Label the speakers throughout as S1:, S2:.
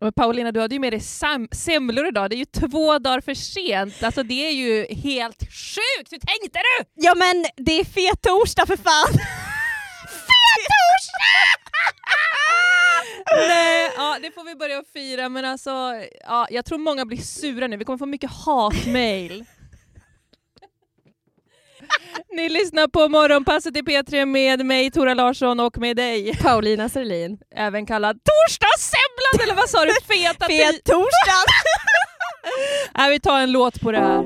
S1: Och Paulina, du hade ju med dig semlor idag. Det är ju två dagar för sent. Alltså det är ju helt sjukt! Hur tänkte du?
S2: Ja men det är fet torsdag för fan! fet torsdag!
S1: Nej, ja, det får vi börja fira, men alltså, ja, jag tror många blir sura nu. Vi kommer få mycket hatmail. Ni lyssnar på Morgonpasset i P3 med mig, Tora Larsson, och med dig,
S2: Paulina Serlin.
S1: även kallad Torsdagssemlan, eller vad sa du? Feta
S2: Fet torsdag!
S1: Nej, vi tar en låt på det här.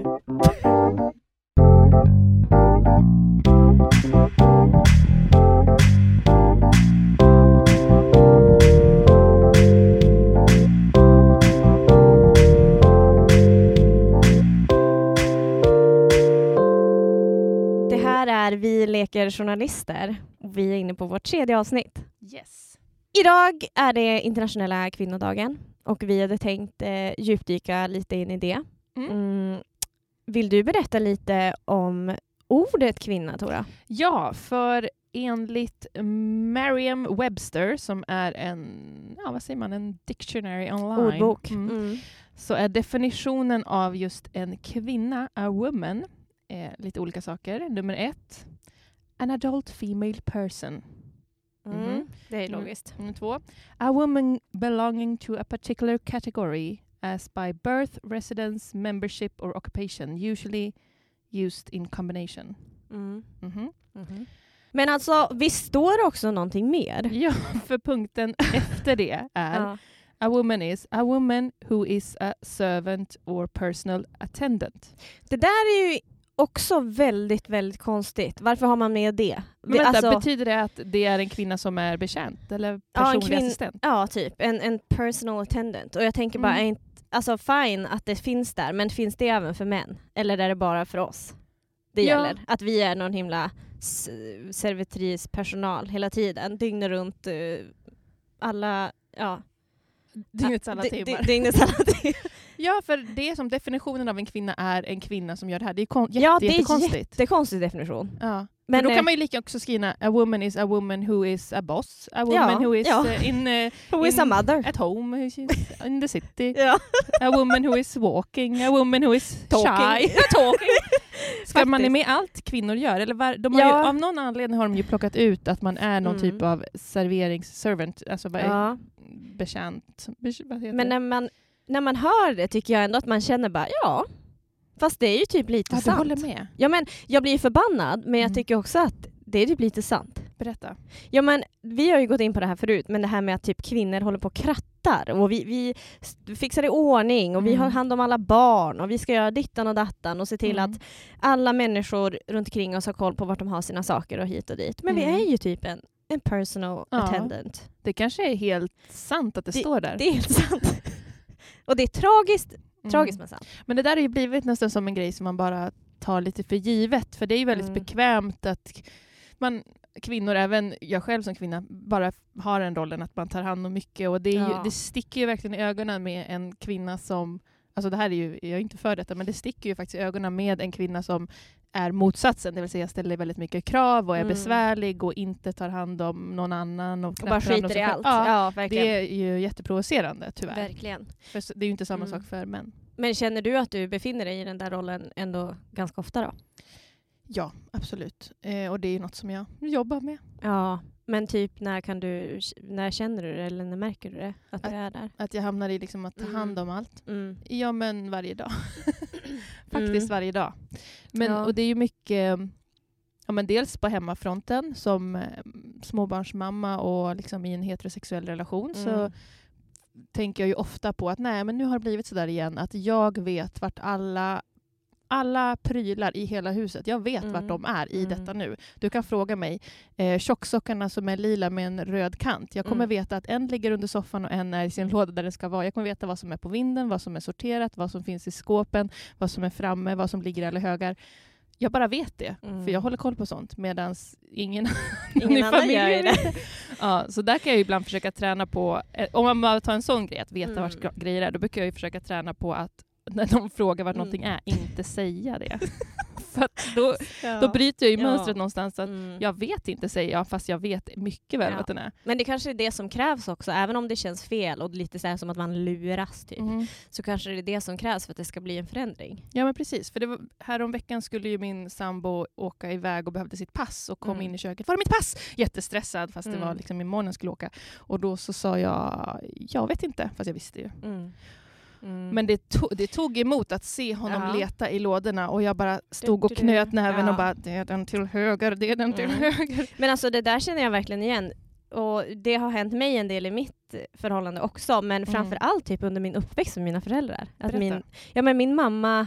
S2: Vi leker journalister vi är inne på vårt tredje avsnitt.
S1: Yes.
S2: Idag är det internationella kvinnodagen och vi hade tänkt eh, djupdyka lite in i det.
S1: Mm.
S2: Mm. Vill du berätta lite om ordet kvinna, Tora?
S1: Ja, för enligt Merriam-Webster, som är en, ja vad säger man, en dictionary online.
S2: Ordbok.
S1: Mm.
S2: Mm.
S1: så är definitionen av just en kvinna, a woman, eh, lite olika saker. Nummer ett, an adult female person.
S2: Mm.
S1: Mhm.
S2: Det är
S1: Mm.
S2: logiskt.
S1: Nummer två, a woman belonging to a particular category as by birth, residence, membership or occupation, usually used in combination.
S2: Mm.
S1: Mhm.
S2: Men alltså, visst står också någonting mer?
S1: Ja, för punkten efter det är
S2: Ja.
S1: a woman is a woman who is a servant or personal attendant.
S2: Det där är ju också väldigt, väldigt konstigt. Varför har man med det?
S1: Men vänta,
S2: Alltså-
S1: betyder det att det är en kvinna som är betjänt eller
S2: Ja,
S1: personlig
S2: kvinn-
S1: assistent?
S2: Ja, typ. En, en personal attendant. Och jag tänker bara,
S1: Mm.
S2: inte, alltså fine att det finns där, men finns det även för män? Eller är det bara för oss? Det
S1: Ja.
S2: gäller. Att vi är någon himla servitrispersonal hela tiden, dygnet runt, eh, alla, ja.
S1: Dygnets alla timmar.
S2: Dygnets alla timmar.
S1: Ja, för det som definitionen av en kvinna är en kvinna som gör det här. Det är kon- jätte,
S2: Ja, det är
S1: jättekonstigt.
S2: Det är konstig definition.
S1: Ja. Men då
S2: eh,
S1: kan man ju lika också skriva a woman is a woman who is a boss, a woman
S2: Ja,
S1: who is
S2: ja.
S1: eh, in, eh,
S2: Who is
S1: in-
S2: a mother?
S1: at home, is in the city,
S2: Ja.
S1: a woman who is walking, a woman who is
S2: Talking.
S1: shy. Talking. Ska man är med allt kvinnor gör? Eller var, de har ju, av någon anledning har de ju plockat ut att man är någon
S2: Mm.
S1: typ av serveringsservant, alltså vad är betjänt.
S2: Men när man, när man hör det tycker jag ändå att man känner bara, ja. Fast det är ju typ lite
S1: ja, du
S2: sant.
S1: håller med.
S2: Ja, men jag blir förbannad, men jag
S1: Mm.
S2: tycker också att det är typ lite sant.
S1: Berätta.
S2: Ja, men vi har ju gått in på det här förut, men det här med att typ kvinnor håller på och krattar och vi, vi fixar i ordning och vi
S1: Mm.
S2: har hand om alla barn och vi ska göra dittan och dattan och se till
S1: Mm.
S2: att alla människor runt omkring oss har koll på vart de har sina saker och hit och dit. Men
S1: Mm.
S2: vi är ju typ en, en personal
S1: Ja.
S2: attendant.
S1: Det kanske är helt sant att det, står där.
S2: Det är helt sant. Och det är tragiskt,
S1: Mm.
S2: tragiskt men sant.
S1: Men det där har ju blivit nästan som en grej som man bara tar lite för givet. För det är ju väldigt
S2: Mm.
S1: bekvämt att man, kvinnor, även jag själv som kvinna, bara har den rollen att man tar hand om mycket. Och det, ju,
S2: Ja.
S1: det sticker ju verkligen i ögonen med en kvinna som Alltså det här är ju, jag är inte för detta, men det sticker ju faktiskt i ögonen med en kvinna som är motsatsen, det vill säga ställer väldigt mycket krav och är
S2: Mm.
S1: besvärlig och inte tar hand om någon annan. Och,
S2: Och bara skiter i allt.
S1: Ja,
S2: Ja, verkligen.
S1: det är ju jätteprovocerande tyvärr.
S2: verkligen.
S1: För det är ju inte samma
S2: Mm.
S1: sak för män.
S2: Men känner du att du befinner dig i den där rollen ändå ganska ofta då?
S1: Ja, absolut. Eh, och det är ju något som jag jobbar med.
S2: Ja, men typ när kan du, när känner du det eller när märker du det? Att du
S1: Att-
S2: är där?
S1: Att jag hamnar i liksom att ta
S2: Mm.
S1: hand om allt.
S2: Mm.
S1: Ja, men varje dag. Faktiskt
S2: Mm.
S1: varje dag. Men,
S2: Ja.
S1: Och det är ju mycket, ja, men dels på hemmafronten som eh, småbarnsmamma och liksom i en heterosexuell relation så
S2: Mm.
S1: tänker jag ju ofta på att nej, men nu har det blivit så där igen att jag vet vart alla alla prylar i hela huset, jag vet
S2: Mm.
S1: vart de är i
S2: Mm.
S1: detta nu. Du kan fråga mig, eh, tjocksockarna som är lila med en röd kant. Jag kommer
S2: Mm.
S1: veta att en ligger under soffan och en är i sin låda där den ska vara. Jag kommer veta vad som är på vinden, vad som är sorterat, vad som finns i skåpen, vad som är framme, vad som ligger i alla högar. Jag bara vet det,
S2: Mm.
S1: för jag håller koll på sånt medan ingen,
S2: Ingen
S1: i familjen
S2: gör
S1: vet Ja, så där kan jag ibland försöka träna på, eh, om man bara tar en sån grej, att veta
S2: Mm.
S1: vart grejer är, då brukar jag ju försöka träna på att när de frågar vart
S2: Mm.
S1: någonting är, inte säga det. för då, då bryter jag ju
S2: Ja.
S1: mönstret någonstans. Att
S2: Mm.
S1: Jag vet inte, säger jag, fast jag vet mycket väl
S2: Ja.
S1: att den är.
S2: Men det kanske är det som krävs också, även om det känns fel och lite så här som att man luras typ.
S1: Mm.
S2: Så kanske det är det som krävs för att det ska bli en förändring.
S1: Ja men precis, för det var, här veckan skulle ju min sambo åka iväg och behövde sitt pass och kom
S2: Mm.
S1: in i köket. Var är mitt pass? Jättestressad fast det
S2: Mm.
S1: var liksom imorgon jag skulle åka. Och då så sa jag, jag vet inte, fast jag visste ju.
S2: Mm.
S1: Men det, to det tog emot att se honom
S2: Ja.
S1: leta i lådorna och jag bara stod och knöt näven
S2: Ja.
S1: och bara det är den till höger, det är den till
S2: Mm.
S1: höger.
S2: Men alltså det där känner jag verkligen igen. Och det har hänt mig en del i mitt förhållande också, men
S1: Mm.
S2: framför allt typ under min uppväxt med mina föräldrar. Att
S1: Berätta.
S2: min, ja, men min mamma,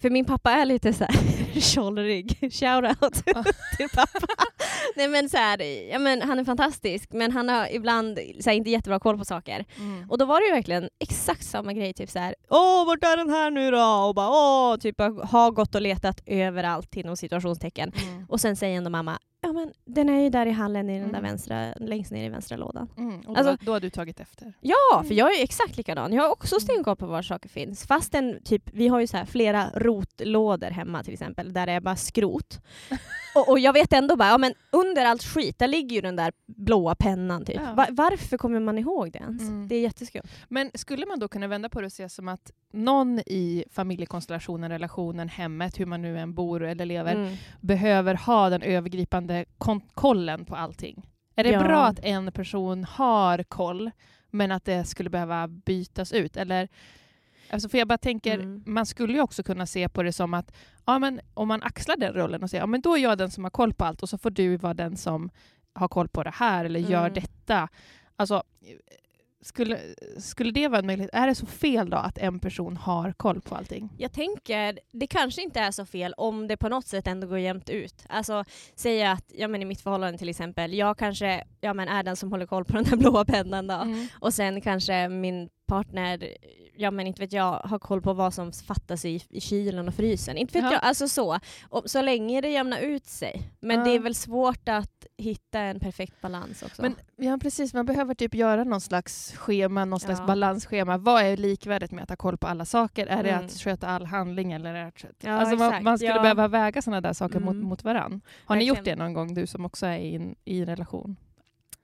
S2: för min pappa är lite så här tjollrig, shoutout till pappa. Nej men så här, ja, men han är fantastisk men han har ibland så här, inte jättebra koll på saker.
S1: Mm.
S2: Och då var det ju verkligen exakt samma grej, typ så här. åh vart är den här nu då? Och bara åh, typ har gått och letat överallt inom situationstecken.
S1: Mm.
S2: Och sen säger ändå mamma, ja men den är ju där i hallen i den där
S1: Mm.
S2: vänstra, längst ner i vänstra lådan.
S1: Mm. Och då,
S2: Alltså-
S1: då har du tagit efter.
S2: Ja,
S1: Mm.
S2: för jag är ju exakt likadan. Jag har också
S1: Mm.
S2: stenkoll på var saker finns. Fastän typ, vi har ju så här flera rotlådor hemma till exempel, där det är bara skrot. och, och jag vet ändå bara, ja men under allt skit, där ligger ju den där blåa pennan typ.
S1: Ja.
S2: Va- varför kommer man ihåg det ens?
S1: Mm.
S2: Det är jätteskumt.
S1: Men skulle man då kunna vända på det och se som att någon i familjekonstellationen, relationen, hemmet, hur man nu än bor eller lever,
S2: Mm.
S1: behöver ha den övergripande kollen på allting? Är det
S2: Ja.
S1: bra att en person har koll, men att det skulle behöva bytas ut? Eller, alltså för jag bara tänker,
S2: Mm.
S1: man skulle ju också kunna se på det som att ja, men om man axlar den rollen och säger ja, men då är jag den som har koll på allt och så får du vara den som har koll på det här eller gör
S2: Mm.
S1: detta. Alltså, skulle, skulle det vara en möjlighet? Är det så fel då att en person har koll på allting?
S2: Jag tänker, det kanske inte är så fel om det på något sätt ändå går jämnt ut. Alltså säga att, ja men i mitt förhållande till exempel, jag kanske ja, men är den som håller koll på den där blåa pennan då.
S1: Mm.
S2: Och sen kanske min partner, ja men inte vet jag, har koll på vad som fattas i, i kylen och frysen. Inte vet
S1: Ja.
S2: jag, alltså så. Och, så länge det jämnar ut sig. Men
S1: Ja.
S2: det är väl svårt att hitta en perfekt balans också.
S1: Men ja, precis, man behöver typ göra någon slags schema, någon slags
S2: Ja.
S1: balansschema. Vad är likvärdigt med att ha koll på alla saker? Är det
S2: Mm.
S1: att sköta all handling? Eller är det, alltså man, man skulle behöva väga sådana där saker mot,
S2: Mm.
S1: mot varann. Har ni gjort
S2: Verkligen.
S1: det någon gång, du som också är i en, i en relation?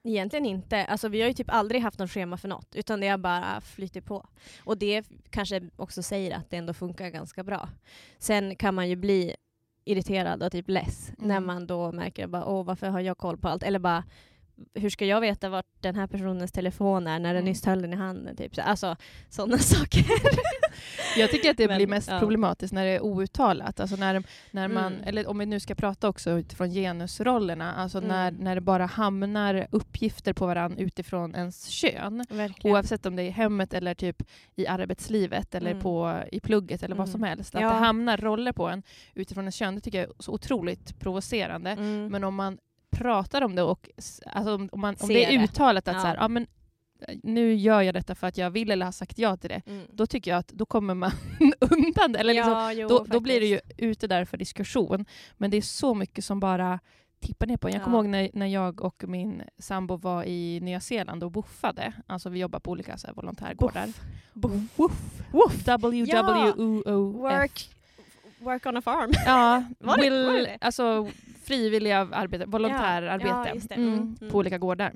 S2: Egentligen inte. Alltså, vi har ju typ aldrig haft något schema för något, utan det har bara flyttit på. Och det kanske också säger att det ändå funkar ganska bra. Sen kan man ju bli irriterad och typ less
S1: Mm.
S2: när man då märker bara, åh varför har jag koll på allt? Eller bara, hur ska jag veta vart den här personens telefon är när den
S1: Mm.
S2: nyss höll den i handen? Typ. Så, Alltså sådana saker.
S1: Jag tycker att det
S2: Men,
S1: blir mest
S2: ja.
S1: problematiskt när det är outtalat. Alltså när, när man,
S2: Mm.
S1: eller om vi nu ska prata också utifrån genusrollerna, alltså
S2: Mm.
S1: när, när det bara hamnar uppgifter på varandra utifrån ens kön.
S2: Verkligen.
S1: Oavsett om det är i hemmet eller typ i arbetslivet eller
S2: Mm.
S1: på, i plugget eller vad
S2: Mm.
S1: som helst. Att
S2: Ja.
S1: det hamnar roller på en utifrån ens kön, det tycker jag är så otroligt provocerande.
S2: Mm.
S1: Men om man pratar om det och alltså om, man, om det är
S2: det.
S1: uttalat att
S2: Ja.
S1: så här, ja, men, nu gör jag detta för att jag vill eller har sagt ja till det,
S2: Mm.
S1: då tycker jag att då kommer man undan det. Eller liksom,
S2: ja, jo,
S1: då, då blir det ju ute där för diskussion. Men det är så mycket som bara tippar ner på. Jag
S2: Ja.
S1: kommer ihåg när, när jag och min sambo var i Nya Zeeland och buffade. Alltså vi jobbar på olika så här, volontärgårdar.
S2: Buff.
S1: Woof. Woof. W-W-O-O-F.
S2: Work, work on a farm.
S1: Ja,
S2: Var
S1: will,
S2: det det?
S1: alltså frivilliga arbete, volontärarbete
S2: Ja,
S1: mm,
S2: Mm, mm.
S1: på olika gårdar.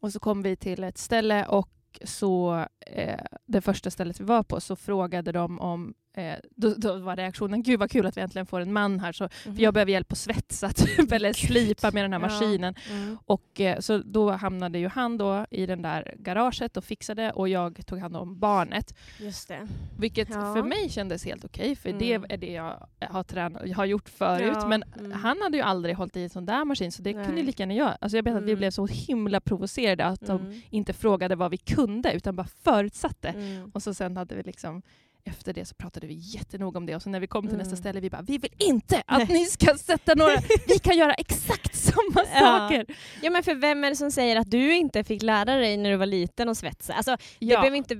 S1: Och så kom vi till ett ställe och så eh, det första stället vi var på så frågade de om eh, då, då var reaktionen gud vad kul att vi äntligen får en man här så, för jag behöver hjälp att svetsa typ, eller slipa med den här
S2: Ja.
S1: maskinen.
S2: Mm.
S1: Och eh, så då hamnade ju han då i den där garaget och fixade och jag tog hand om barnet.
S2: Just det.
S1: Vilket
S2: Ja.
S1: för mig kändes helt okej, för det
S2: Mm.
S1: är det jag har, tränat, jag har gjort förut.
S2: Ja,
S1: Men
S2: mm.
S1: han hade ju aldrig hållit i en sån där maskin, så det
S2: Nej.
S1: kunde lika gärna jag. Alltså jag vet att vi
S2: Mm.
S1: blev så himla provocerade att de
S2: Mm.
S1: inte frågade vad vi kunde, utan bara förutsatte.
S2: Mm.
S1: Och så sen hade vi liksom efter det så pratade vi jättenoga om det och så när vi kom till
S2: Mm.
S1: nästa ställe vi bara vi vill inte att ni ska sätta några, vi kan göra exakt samma
S2: Ja.
S1: saker.
S2: Ja men för vem är det som säger att du inte fick lära dig när du var liten att svetsa? Alltså det
S1: Ja.
S2: behöver inte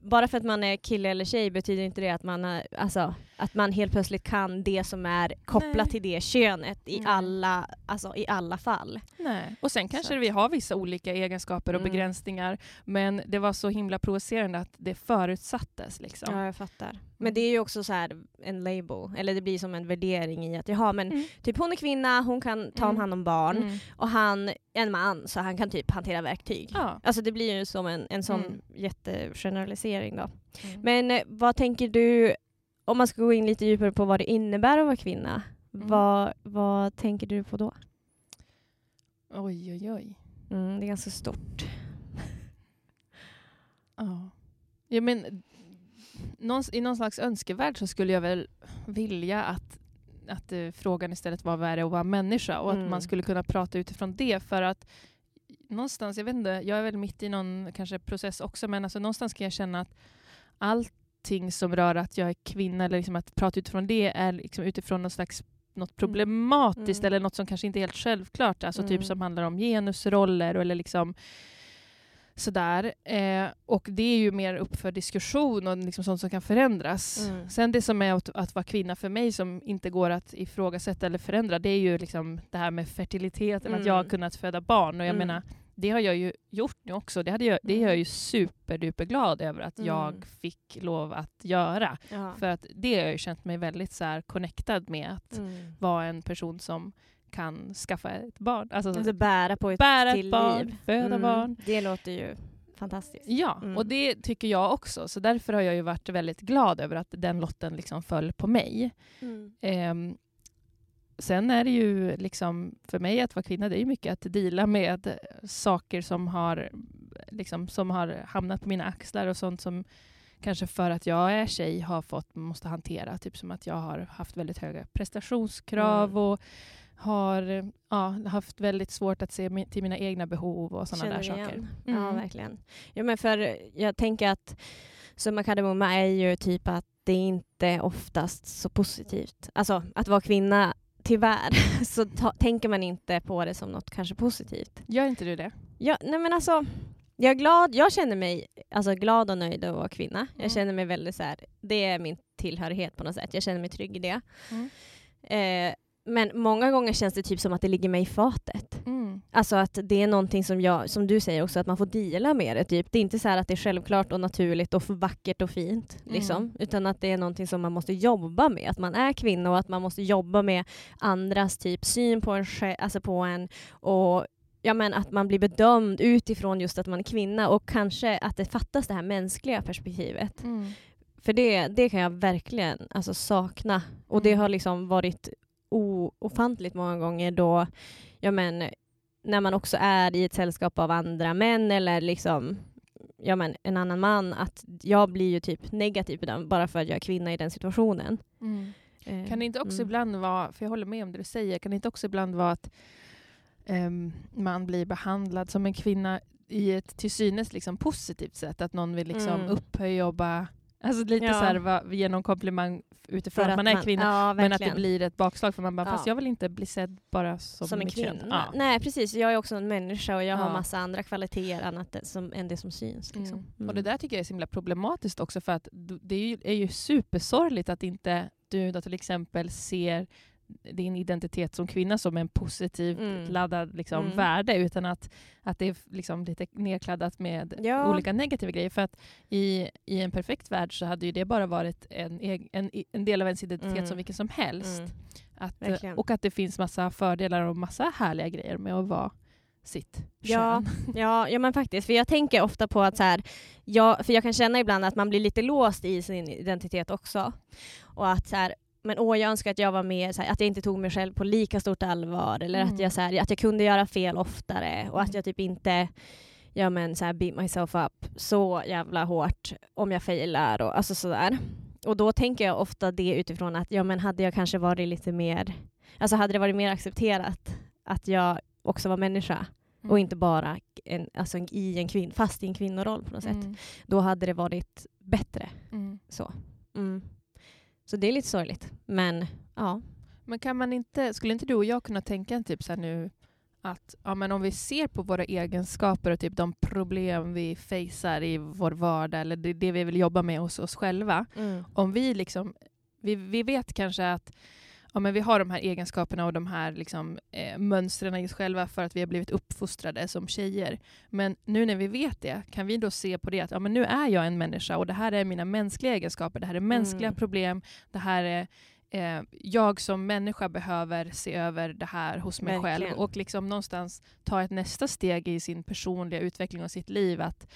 S2: bara för att man är kille eller tjej betyder inte det att man, är, alltså, att man helt plötsligt kan det som är kopplat
S1: Nej.
S2: till det könet i,
S1: Nej.
S2: alla, alltså, i alla fall.
S1: Nej. Och sen kanske
S2: Så.
S1: vi har vissa olika egenskaper och
S2: Mm.
S1: begränsningar men det var så himla provocerande att det förutsattes. Liksom.
S2: Ja, jag fattar. Men det är ju också så här en label, eller det blir som en värdering i att jaha men
S1: Mm.
S2: typ hon är kvinna, hon kan ta om
S1: Mm.
S2: hand om barn
S1: Mm.
S2: och han är en man så han kan typ hantera verktyg.
S1: Ja.
S2: Alltså det blir ju som en, en sån
S1: Mm.
S2: jättegeneralisering då.
S1: Mm.
S2: Men eh, vad tänker du, om man ska gå in lite djupare på vad det innebär att vara kvinna,
S1: Mm.
S2: vad, vad tänker du på då?
S1: Oj, oj, oj.
S2: Det är ganska stort.
S1: Ja. Ja, men, någons, I någon slags önskevärld så skulle jag väl vilja att, att eh, frågan istället var vad är det att vara människa och
S2: Mm.
S1: att man skulle kunna prata utifrån det för att någonstans, jag vet inte, jag är väl mitt i någon kanske process också men alltså, någonstans kan jag känna att allting som rör att jag är kvinna eller liksom att prata utifrån det är liksom utifrån någon slags något problematiskt
S2: Mm.
S1: eller något som kanske inte är helt självklart. Alltså
S2: Mm.
S1: typ som handlar om genusroller eller liksom sådär. Eh, och det är ju mer upp för diskussion och liksom sånt som kan förändras.
S2: Mm.
S1: Sen det som är att, att vara kvinna för mig som inte går att ifrågasätta eller förändra det är ju liksom det här med fertiliteten, att jag har
S2: Mm.
S1: kunnat föda barn. Och jag
S2: Mm.
S1: menar, det har jag ju gjort nu också. Det, hade jag, det är jag ju superduper glad över att
S2: Mm.
S1: jag fick lov att göra.
S2: Ja.
S1: För att det har jag ju känt mig väldigt så här connectad med. Att
S2: Mm.
S1: vara en person som kan skaffa ett barn. Alltså,
S2: Alltså bära på ett
S1: bära
S2: till
S1: ett barn,
S2: liv.
S1: föda
S2: Mm.
S1: barn.
S2: Det låter ju fantastiskt.
S1: Ja,
S2: Mm.
S1: och det tycker jag också. Så därför har jag ju varit väldigt glad över att den lotten liksom föll på mig.
S2: Mm.
S1: Ehm, sen är det ju liksom, för mig att vara kvinna, det är ju mycket att dela med saker som har, liksom, som har hamnat på mina axlar och sånt som kanske för att jag är tjej har fått, måste hantera. Typ som att jag har haft väldigt höga prestationskrav
S2: Mm.
S1: och har ja, haft väldigt svårt att se till mina egna behov och sådana där saker.
S2: igen. Ja,
S1: Mm.
S2: verkligen. Ja, men för jag tänker att summa kardemumma är ju typ att det inte är oftast så positivt. Alltså att vara kvinna, tyvärr, så ta, tänker man inte på det som något kanske positivt.
S1: Gör inte du det?
S2: Ja, nej men alltså, jag är glad, jag känner mig alltså, glad och nöjd att vara kvinna.
S1: Mm.
S2: Jag känner mig väldigt så här, det är min tillhörighet på något sätt. Jag känner mig trygg i det.
S1: Mm.
S2: Eh, men många gånger känns det typ som att det ligger mig i fatet.
S1: Mm.
S2: Alltså att det är någonting som jag, som du säger också, att man får deala med det. Typ. Det är inte så här att det är självklart och naturligt och vackert och fint.
S1: Mm.
S2: Liksom. Utan att det är någonting som man måste jobba med. Att man är kvinna och att man måste jobba med andras typ syn på en, alltså på en och ja, men att man blir bedömd utifrån just att man är kvinna och kanske att det fattas det här mänskliga perspektivet.
S1: Mm.
S2: För det, det kan jag verkligen alltså, sakna. Och det
S1: Mm.
S2: har liksom varit ofantligt många gånger då, ja men, när man också är i ett sällskap av andra män eller liksom ja, men, en annan man, att jag blir ju typ negativ bedömd bara för att jag är kvinna i den situationen.
S1: Mm.
S2: Eh,
S1: Kan det inte också
S2: mm.
S1: ibland vara, för jag håller med om det du säger, kan det inte också ibland vara att ehm, man blir behandlad som en kvinna i ett till synes liksom positivt sätt? Att någon vill liksom
S2: Mm.
S1: upphöja och bara, alltså lite
S2: Ja.
S1: så här, va, ge någon komplimang utifrån
S2: För
S1: att man är kvinna.
S2: Ja,
S1: men att det blir ett bakslag för man bara,
S2: Ja.
S1: fast jag vill inte bli sedd bara som,
S2: som en kvinna.
S1: Ja.
S2: Nej precis, jag är också en människa och jag har massa andra kvaliteter annat som, än det som syns. Liksom.
S1: Mm.
S2: Mm.
S1: Och det där tycker jag är så himla problematiskt också för att det är ju, är ju supersorgligt att inte du då till exempel ser din identitet som kvinna som en positivt
S2: Mm.
S1: laddad liksom,
S2: Mm.
S1: värde utan att, att det är liksom lite nedkladdat med
S2: Ja.
S1: olika negativa grejer. För att i, i en perfekt värld så hade ju det bara varit en, en, en del av ens identitet
S2: Mm.
S1: som vilken som helst.
S2: Mm.
S1: Att,
S2: Verkligen.
S1: och att det finns massa fördelar och massa härliga grejer med att vara sitt
S2: Ja,
S1: kön.
S2: Ja, ja men faktiskt. För jag tänker ofta på att så här, jag, för jag kan känna ibland att man blir lite låst i sin identitet också. Och att så här, men åh, jag önskar att jag var mer, så här, att jag inte tog mig själv på lika stort allvar. Eller
S1: Mm.
S2: att, jag, så här, att jag kunde göra fel oftare. Och att
S1: Mm.
S2: jag typ inte ja, men, så här, beat myself up så jävla hårt om jag failar. Och, alltså sådär. Och då tänker jag ofta det utifrån att ja, men hade jag kanske varit lite mer, alltså hade det varit mer accepterat att jag också var människa och inte bara en, alltså en, i en kvinn, fast i en kvinnoroll på något sätt.
S1: Mm.
S2: Då hade det varit bättre.
S1: Mm.
S2: Så, mm. Så det är lite sorgligt. Men ja.
S1: Men kan man inte, skulle inte du och jag kunna tänka en typ så nu att ja, men om vi ser på våra egenskaper och typ de problem vi facear i vår vardag eller det, det vi vill jobba med hos oss själva.
S2: Mm.
S1: Om vi liksom, vi, vi vet kanske att ja, men vi har de här egenskaperna och de här liksom, eh, mönstren i oss själva för att vi har blivit uppfostrade som tjejer. Men nu när vi vet det, kan vi då se på det att ja, men nu är jag en människa och det här är mina mänskliga egenskaper, det här är mänskliga
S2: Mm.
S1: problem, det här är eh, jag som människa behöver se över det här hos mig
S2: Verkligen.
S1: själv och liksom någonstans ta ett nästa steg i sin personliga utveckling och sitt liv. Att,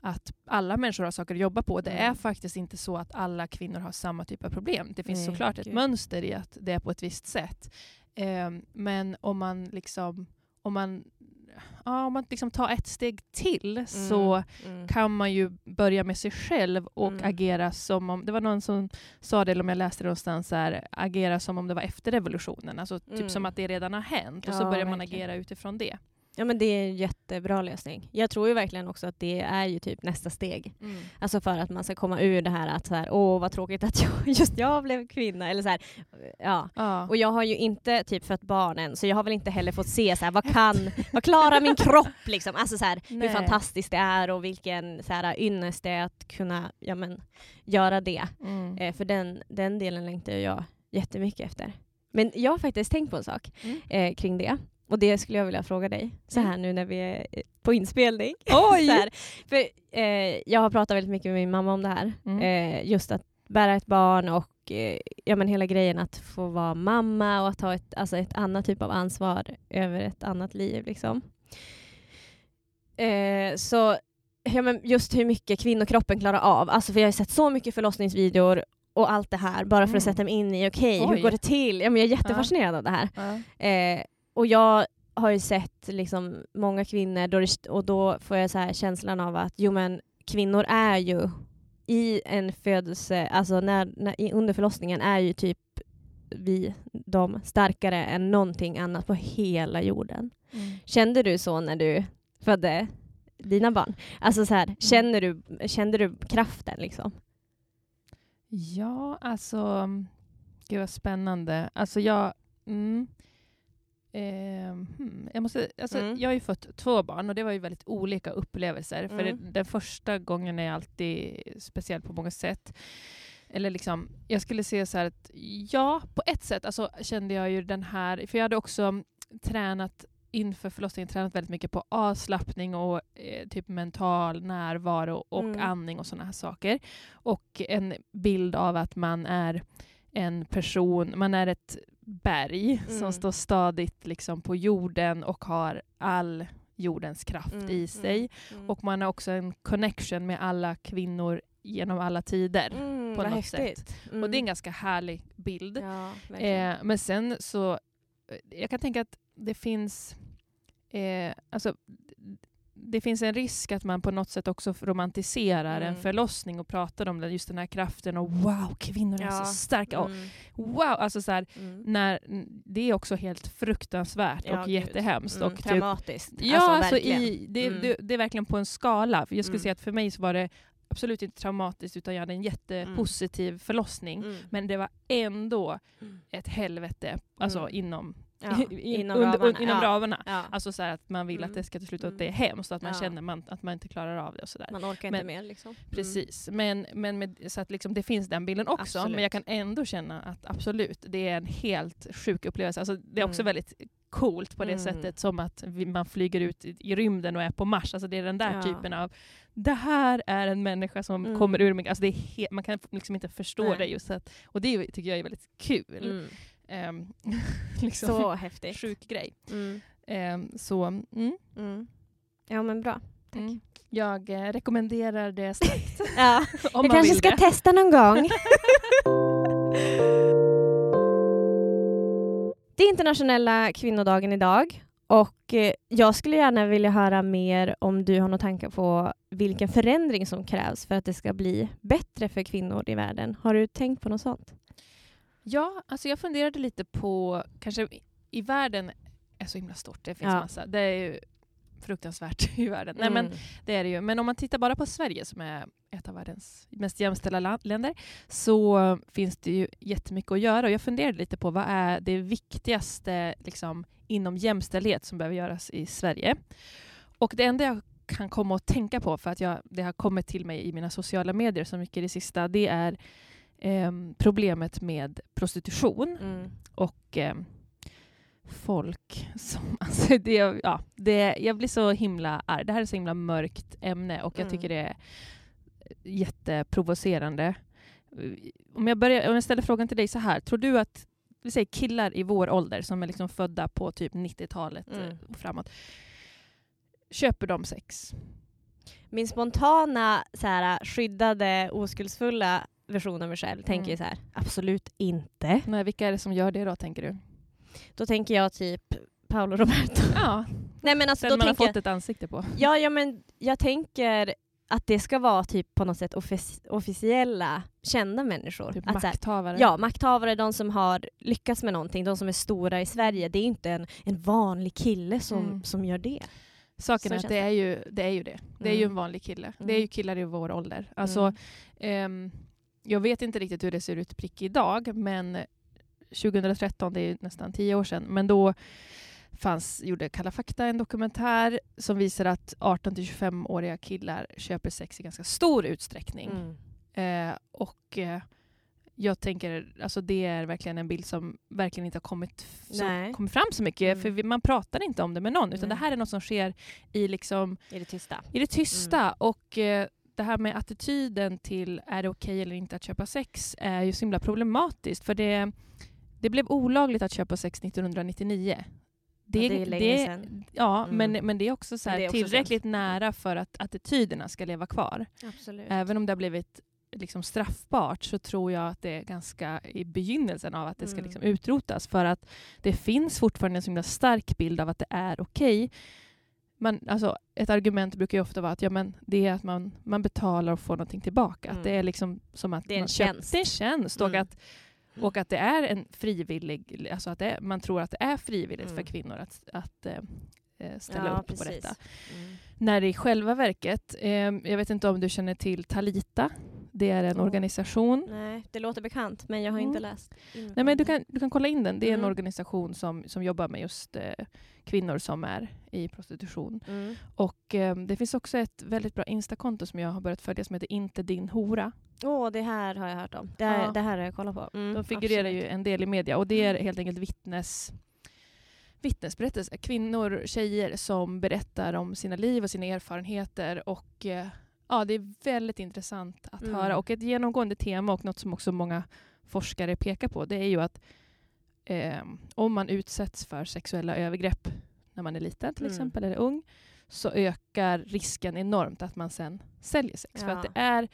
S1: att alla människor har saker att jobba på. Det
S2: Mm.
S1: är faktiskt inte så att alla kvinnor har samma typ av problem. Det finns
S2: Nej,
S1: såklart ett
S2: gud.
S1: mönster i att det är på ett visst sätt. Eh, men om man liksom om man, ja, om man liksom tar ett steg till så
S2: Mm.
S1: kan man ju börja med sig själv och
S2: Mm.
S1: agera som om, det var någon som sa det, eller om jag läste det någonstans, så här, agera som om det var efter revolutionen. Alltså typ
S2: Mm.
S1: som att det redan har hänt och så
S2: Ja,
S1: börjar man
S2: verkligen.
S1: agera utifrån det.
S2: Ja men det är en jättebra lösning. Jag tror ju verkligen också att det är ju typ nästa steg. Alltså för att man ska komma ur det här att så här, åh vad tråkigt att jag, just jag blev kvinna. Eller så här, ja.
S1: Ja.
S2: Och jag har ju inte typ fött barn än så jag har väl inte heller fått se så här, vad kan, vad klarar min kropp liksom. Alltså så här, hur fantastiskt det är och vilken så här, ynnest det är att kunna ja, men, göra det.
S1: Mm.
S2: Eh, för den, den delen längtar jag jättemycket efter. Men jag har faktiskt tänkt på en sak
S1: Mm.
S2: eh, kring det. Och det skulle jag vilja fråga dig så här nu när vi är eh, på inspelning.
S1: Oj!
S2: här, för, eh, jag har pratat väldigt mycket med min mamma om det här.
S1: Mm.
S2: Eh, just att bära ett barn och eh, ja, men hela grejen att få vara mamma och att ha ett, alltså ett annat typ av ansvar över ett annat liv. Liksom. Eh, så ja, men just hur mycket kvinnokroppen klarar av. Alltså, för jag har sett så mycket förlossningsvideor och allt det här bara för att
S1: Mm.
S2: sätta mig in i, okej, hur
S1: Oj.
S2: går det till? Ja, men jag är jättefascinerad av det här.
S1: Ja.
S2: Och jag har ju sett liksom många kvinnor då det, och då får jag så här känslan av att jo men kvinnor är ju i en födelse, alltså när, när, under förlossningen är ju typ vi, de, starkare än någonting annat på hela jorden.
S1: Mm.
S2: Kände du så när du födde dina barn? Alltså så här, känner du, kände du kraften liksom?
S1: Ja, alltså... Gud vad spännande. Alltså jag... Mm, eh, hmm, jag, måste, alltså
S2: Mm.
S1: jag har ju fått två barn och det var ju väldigt olika upplevelser. För
S2: Mm.
S1: det, den första gången är alltid speciell på många sätt. Eller liksom, jag skulle säga så här att ja, på ett sätt alltså, kände jag ju den här... För jag hade också tränat inför förlossningen tränat väldigt mycket på avslappning och eh, typ mental närvaro och
S2: Mm.
S1: andning och sådana här saker. Och en bild av att man är en person, man är ett berg
S2: Mm.
S1: som står stadigt liksom på jorden och har all jordens kraft
S2: Mm,
S1: i sig.
S2: Mm.
S1: Och man har också en connection med alla kvinnor genom alla tider.
S2: mm,
S1: på något
S2: häftigt. Mm.
S1: Och det är en ganska härlig bild.
S2: ja.
S1: Eh, men sen så, eh, jag kan tänka att det finns, eh, alltså, det finns en risk att man på något sätt också romantiserar en
S2: Mm.
S1: förlossning och pratar om den, just den här kraften och wow, kvinnor är
S2: Ja.
S1: så starka. Och,
S2: Mm,
S1: wow, alltså så här,
S2: mm.
S1: när, det är också helt fruktansvärt
S2: Ja,
S1: och
S2: gud.
S1: jättehemskt.
S2: Mm,
S1: Och typ,
S2: traumatiskt.
S1: Ja, alltså,
S2: verkligen.
S1: i, det,
S2: Mm.
S1: det, det är verkligen på en skala. För jag skulle
S2: Mm.
S1: säga att för mig så var det absolut inte traumatiskt utan jag hade en jättepositiv förlossning.
S2: Mm.
S1: Men det var ändå
S2: Mm.
S1: ett helvete alltså
S2: Mm.
S1: inom,
S2: Ja, inom
S1: under,
S2: ramarna.
S1: inom
S2: ja.
S1: ramarna.
S2: Ja.
S1: Alltså så att man vill
S2: Mm.
S1: att det ska till slut att
S2: Mm.
S1: det är hemskt och att man känner man, att man inte klarar av det och sådär.
S2: Man orkar inte
S1: Men-
S2: mer liksom. Mm.
S1: Precis, men, men med, så att liksom det finns den bilden också.
S2: Absolut.
S1: Men jag kan ändå känna att absolut, det är en helt sjuk upplevelse. Alltså, det är också
S2: Mm.
S1: väldigt coolt på det
S2: Mm.
S1: sättet som att vi, man flyger ut i, i rymden och är på Mars. Alltså det är den där
S2: Ja.
S1: typen av, det här är en människa som
S2: Mm.
S1: kommer ur mig. Alltså det är man kan liksom inte förstå
S2: Nej.
S1: det just att, och det tycker jag är väldigt kul.
S2: Mm.
S1: Ehm, liksom,
S2: Så häftigt.
S1: sjuk grej.
S2: Mm.
S1: Ehm, så mm,
S2: Mm. Ja men bra. Tack.
S1: mm. jag eh, rekommenderar det starkt.
S2: Ja.
S1: om
S2: Jag kanske ska
S1: det.
S2: testa någon gång. det är internationella kvinnodagen idag och eh, jag skulle gärna vilja höra mer om du har några tankar på vilken förändring som krävs för att det ska bli bättre för kvinnor i världen. Har du tänkt på något sånt?
S1: Ja, alltså jag funderade lite på, kanske i- världen är så himla stort, det finns
S2: Ja.
S1: massa. Det är ju fruktansvärt i världen. Nej, men
S2: Mm.
S1: det är det ju. Men om man tittar bara på Sverige som är ett av världens mest jämställda länder så finns det ju jättemycket att göra. Och jag funderade lite på vad är det viktigaste liksom, inom jämställdhet som behöver göras i Sverige. Och det enda jag kan komma att tänka på, för att jag, det har kommit till mig i mina sociala medier så mycket i det sista, det är ehm, problemet med prostitution
S2: Mm.
S1: och ehm, folk som... Alltså det, ja, det, jag blir så himla arg. Det här är så himla mörkt ämne och jag
S2: Mm.
S1: tycker det är jätteprovocerande. Om jag, börjar, om jag ställer frågan till dig så här, tror du att vi säger killar i vår ålder som är liksom födda på typ 90-talet
S2: Mm.
S1: eh, och framåt, köper de sex?
S2: Min spontana så här, skyddade, oskuldsfulla version av mig själv tänker
S1: Mm.
S2: ju så här, absolut inte.
S1: Nej, vilka är det som gör det då, tänker du?
S2: Då tänker jag typ Paolo Roberto.
S1: Ja,
S2: Nej men alltså
S1: den
S2: då
S1: man har
S2: tänker
S1: fått ett ansikte på.
S2: Ja, ja, men jag tänker att det ska vara typ på något sätt offic- officiella, kända människor.
S1: Typ
S2: att, så här,
S1: makthavare.
S2: ja, makthavare, de som har lyckats med någonting, de som är stora i Sverige. Det är inte en, en vanlig kille som,
S1: Mm.
S2: som gör det.
S1: Saken är att det är ju det. Är ju det. det är ju
S2: Mm.
S1: en vanlig kille. Det är
S2: Mm.
S1: ju killar i vår ålder. Alltså,
S2: Mm.
S1: Jag vet inte riktigt hur det ser ut prick idag, men 2013, det är nästan tio år sedan, men då fanns, gjorde Kalla fakta en dokumentär som visar att 18-25-åriga killar köper sex i ganska stor utsträckning.
S2: Mm.
S1: Eh, och eh, jag tänker, alltså det är verkligen en bild som verkligen inte har kommit,
S2: Nej.
S1: kommit fram så mycket,
S2: Mm.
S1: för vi, man pratar inte om det med någon, utan
S2: Nej.
S1: det här är något som sker i liksom
S2: I det tysta.
S1: i det tysta.
S2: Mm.
S1: Och eh, det här med attityden till är det okej eller inte att köpa sex är ju så himla problematiskt. För det, det blev olagligt att köpa sex 1999.
S2: Ja, det är länge sedan.
S1: Ja,
S2: Mm.
S1: men, men det är också, så här,
S2: det är också
S1: tillräckligt nära för att attityderna ska leva kvar.
S2: Absolut.
S1: Även om det har blivit liksom straffbart så tror jag att det är ganska i begynnelsen av att det ska
S2: Mm.
S1: liksom utrotas. För att det finns fortfarande en så himla stark bild av att det är okej. Man, alltså, ett argument brukar ju ofta vara att ja, men det är att man, man betalar och får någonting tillbaka.
S2: Mm.
S1: Att det är liksom som att
S2: Det är en
S1: man
S2: tjänst.
S1: Det är en tjänst. Och,
S2: Mm.
S1: att, och att det är en frivillig, alltså att det är, man tror att det är frivilligt
S2: Mm.
S1: för kvinnor att, att eh, ställa
S2: ja,
S1: upp på
S2: precis.
S1: detta.
S2: Mm.
S1: När det i själva verket, eh, jag vet inte om du känner till Talita. Det är en
S2: Oh.
S1: organisation.
S2: Nej, det låter bekant men jag har
S1: Mm.
S2: inte läst. in
S1: Nej, men du, kan, du kan kolla in den. Det är en
S2: Mm.
S1: organisation som, som jobbar med just eh, kvinnor som är i prostitution.
S2: Mm.
S1: Och eh, Det finns också ett väldigt bra Instakonto som jag har börjat följa som heter Inte din hora.
S2: Åh, det här har jag hört om. Det här,
S1: Ja.
S2: det här har jag kollat på. Mm,
S1: De figurerar
S2: absolut.
S1: ju en del i media och det är helt enkelt vittnes, vittnesberättelser. Kvinnor, tjejer som berättar om sina liv och sina erfarenheter. Och eh, ja, Det är väldigt intressant att
S2: Mm.
S1: höra. Och ett genomgående tema och något som också många forskare pekar på det är ju att eh, om man utsätts för sexuella övergrepp när man är liten till
S2: Mm.
S1: exempel, eller ung, så ökar risken enormt att man sen säljer sex. För
S2: Ja.
S1: att det är